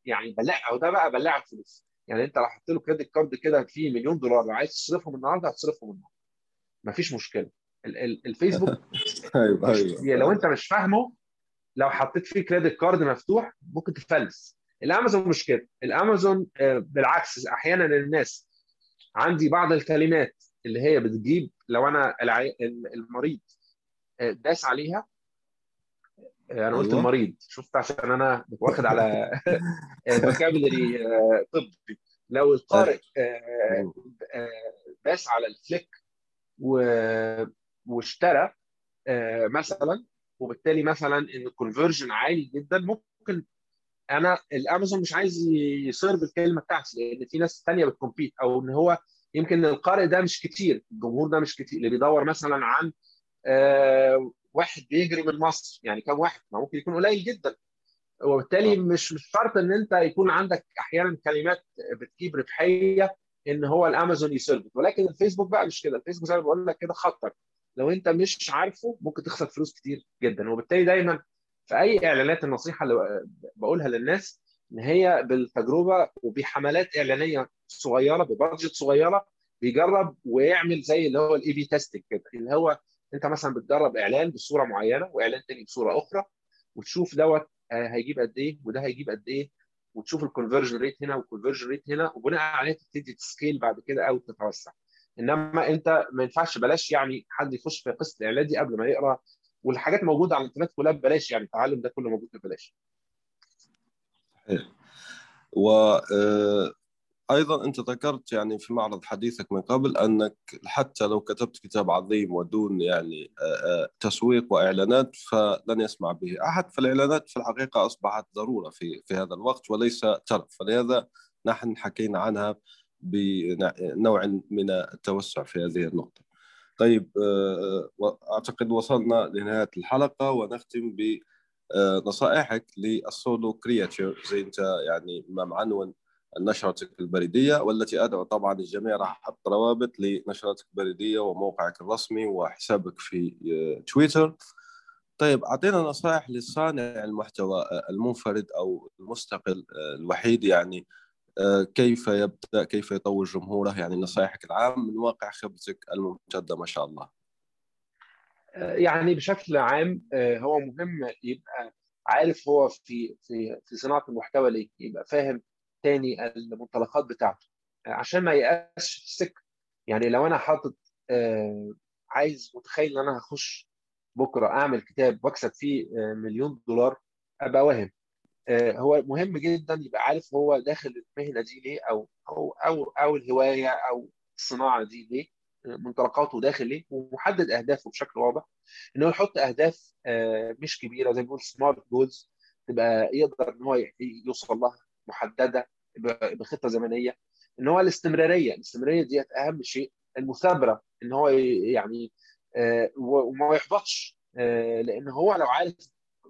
يعني بلاعة أو ده بقى بلعك فلوس. يعني أنت لو حطيت له credit card كده فيه مليون دولار لو عايز تصرفهم النهارده هتصرفهم النهارده. مفيش مشكلة. الفيسبوك أيوه أيوه. لو أنت مش فاهمه لو حطيت فيه credit card مفتوح ممكن تفلس. الامازون مش كده. الامازون بالعكس أحيانا الناس عندي بعض الكلمات اللي هي بتجيب لو أنا المريض داس عليها أنا قلت. المريض شفت عشان أنا واخد على vocabulary طبي. لو القارئ داس على ال click واشترى مثلا وبالتالي مثلا إن ال conversion عالي جدا ممكن أنا الامازون مش عايز ي serve الكلمة بتاعتي لأن في ناس ثانية بت compete أو ان هو يمكن القارئ ده مش كتير الجمهور ده مش كتير اللي بيدور مثلا عن آه واحد بيجري من مصر يعني كم واحد ما ممكن يكون قليل جدا. وبالتالي مش مش شرط إن أنت يكون عندك أحيانا كلمات بتجيب ربحية إن هو الأمازون يسيرف ولكن الفيسبوك بقى مش كده الفيسبوك زي ما بقول لك كده خطر. لو أنت مش عارفه ممكن تخسر فلوس كتير جدا. وبالتالي دايما في أي إعلانات النصيحة اللي بقولها للناس إن هي بالتجربة وبحملات إعلانية صغيرة ببادجت صغيرة بيجرب ويعمل زي اللي هو ال A/B testing كده اللي هو أنت مثلا بتجرب إعلان بصورة معينة وإعلان تاني بصورة أخرى وتشوف دوت هيجيب قد إيه وده هيجيب قد إيه وتشوف ال conversion rate هنا وال conversion rate هنا وبناء عليه تبتدي ت scale بعد كده أو تتوسع. إنما أنت ما ينفعش بلاش يعني حد يخش في قصة الإعلان دي قبل ما يقرأ والحاجات موجودة على الإنترنت كلها ببلاش يعني التعلم ده كله موجود ببلاش. و أيضا أنت ذكرت يعني في معرض حديثك من قبل أنك حتى لو كتبت كتاب عظيم ودون يعني تسويق وإعلانات فلن يسمع به أحد فالإعلانات في الحقيقة أصبحت ضرورة في في هذا الوقت وليس ترف فلهذا نحن حكينا عنها بنوع من التوسع في هذه النقطة. طيب أعتقد وصلنا لنهاية الحلقة ونختم بنصائحك للسولو كرياتور زي أنت يعني ما معنون نشرتك البريدية والتي أدعو طبعا الجميع راح أحط روابط لنشرتك البريدية وموقعك الرسمي وحسابك في تويتر. طيب أعطينا نصائح لصانع المحتوى المنفرد أو المستقل الوحيد يعني كيف يبدأ كيف يطور جمهوره؟ يعني نصائحك العام من واقع خبرتك الممتدة ما شاء الله. يعني بشكل عام هو مهم يبقى عارف هو في في في صناعة المحتوى ليه يبقى فاهم تاني المنطلقات بتاعته عشان ما يقاش في السكة. يعني لو أنا حاطط عايز متخيل إن أنا هخش بكرة أعمل كتاب وأكسب فيه مليون دولار أبقى واهم. هو مهم جدا يبقى عارف هو داخل المهنة دي ليه أو أو أو أو الهواية أو الصناعة دي ليه منطلقاته داخل ليه ومحدد أهدافه بشكل واضح. ان هو يحط أهداف مش كبيرة زي ما بنقول سمارت جولز تبقى يقدر إن هو يوصل لها محددة بخطة زمنية. إن هو الاستمرارية الاستمرارية دي أهم شيء. المثابرة إن هو يعني وما يحبطش لأن هو لو عارف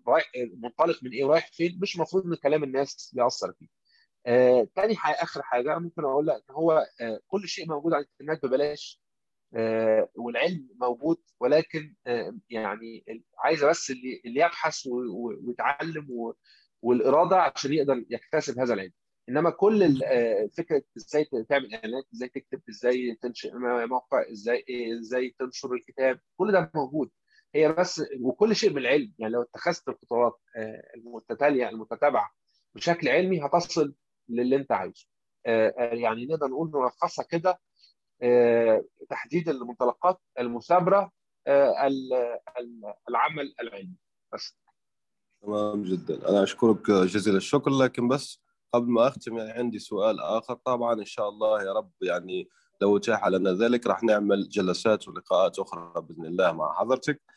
رايح منطلق من إيه ورايح فين مش المفروض إن كلام الناس يأثر فيه. آه، تاني حاجة آخر حاجة ممكن أقول لك إن هو آه، كل شيء موجود على الإنترنت ببلاش آه، والعلم موجود ولكن آه، يعني عايزه بس اللي اللي يبحث ويتعلم والإرادة عشان يقدر يكتسب هذا العلم. إنما كل آه، فكرة إزاي تعمل إعلانات إزاي تكتب إزاي تنشئ موقع إزاي إزاي تنشر الكتاب كل ده موجود هي بس وكل شيء بالعلم. يعني لو اتخذت الخطوات آه، المتتالية المتتابعة بشكل علمي هتصل للي انت عايزه. آه، يعني نقدر نقول نلخصها كده تحديد المنطلقات المثابرة العمل العلمي. بس. تمام جدا. أنا أشكرك جزيل الشكر لكن بس قبل ما أختم يعني عندي سؤال آخر. طبعا إن شاء الله يا رب يعني لو اتاح لنا ذلك راح نعمل جلسات ولقاءات أخرى بإذن الله مع حضرتك. آه،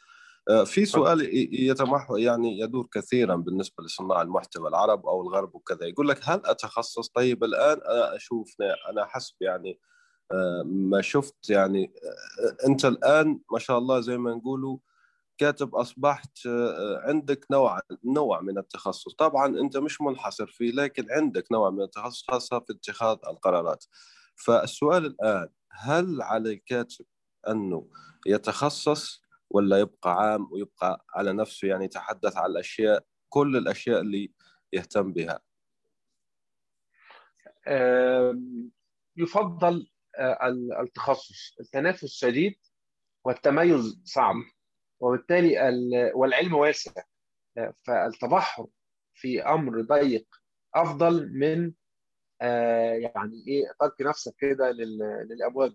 في سؤال يتمح يعني يدور كثيرا بالنسبة لصناع المحتوى العرب أو الغرب وكذا. يقول لك هل أتخصص؟ طيب الآن أنا أشوف أنا حسب يعني آه، ما شفت يعني آه، أنت الآن ما شاء الله زي ما نقولوا كاتب أصبحت آه، عندك نوع نوع من التخصص. طبعا أنت مش منحصر فيه لكن عندك نوع من التخصص خاصة في اتخاذ القرارات. فالسؤال الآن هل على الكاتب أنه يتخصص ولا يبقى عام ويبقى على نفسه يعني يتحدث عن الأشياء كل الأشياء اللي يهتم بها. يفضل آه، التخصص. التنافس شديد والتميز صعب وبالتالي والعلم واسع. فالتبحر في أمر ضيق أفضل من آه، يعني إيه ترك نفسك كده للأبواب.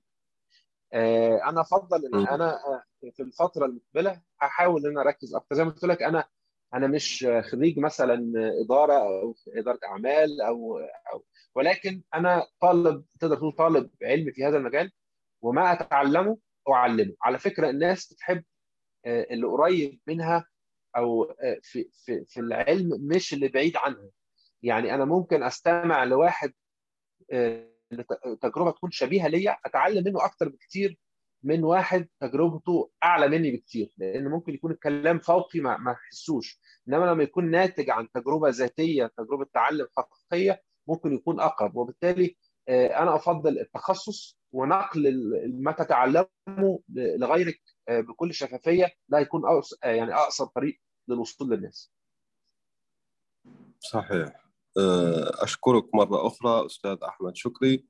آه، أنا أفضل إن أنا آه، في الفترة المقبلة احاول إن أنا أركز أكتر. زي ما قلت لك أنا أنا مش خريج مثلا إدارة أو إدارة أعمال أو أو ولكن أنا طالب تقدر تقول طالب علم في هذا المجال وما أتعلمه أعلمه. على فكرة الناس بتحب آه، اللي قريب منها أو آه، في في في العلم مش اللي بعيد عنها. يعني أنا ممكن أستمع لواحد آه، تجربة تكون شبيهة ليا أتعلم منه أكتر بكتير من واحد تجربته أعلى مني بكتير لأن ممكن يكون الكلام فوقي ما ما أحسوش. إنما لما يكون ناتج عن تجربة ذاتية تجربة تعلم حقيقية ممكن يكون أقرب. وبالتالي أنا أفضل التخصص ونقل ما تتعلمه لغيرك آه، بكل شفافية ده هيكون آه، يعني أقصر طريق للوصول للناس. صحيح. آه، أشكرك مرة أخرى أستاذ أحمد. شكري.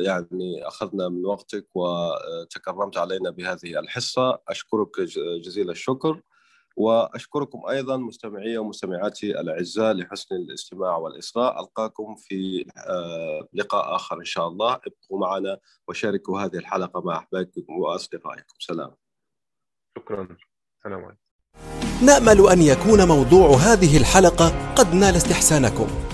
يعني أخذنا من وقتك وتكرمت علينا بهذه الحصة. أشكرك جزيل الشكر. وأشكركم أيضا مستمعي ومستمعاتي الأعزاء لحسن الاستماع والإصغاء. ألقاكم في لقاء آخر إن شاء الله. ابقوا معنا وشاركوا هذه الحلقة مع أحبابكم وأصدقائكم. سلام. شكرا. سلام عليكم. نأمل أن يكون موضوع هذه الحلقة قد نال استحسانكم.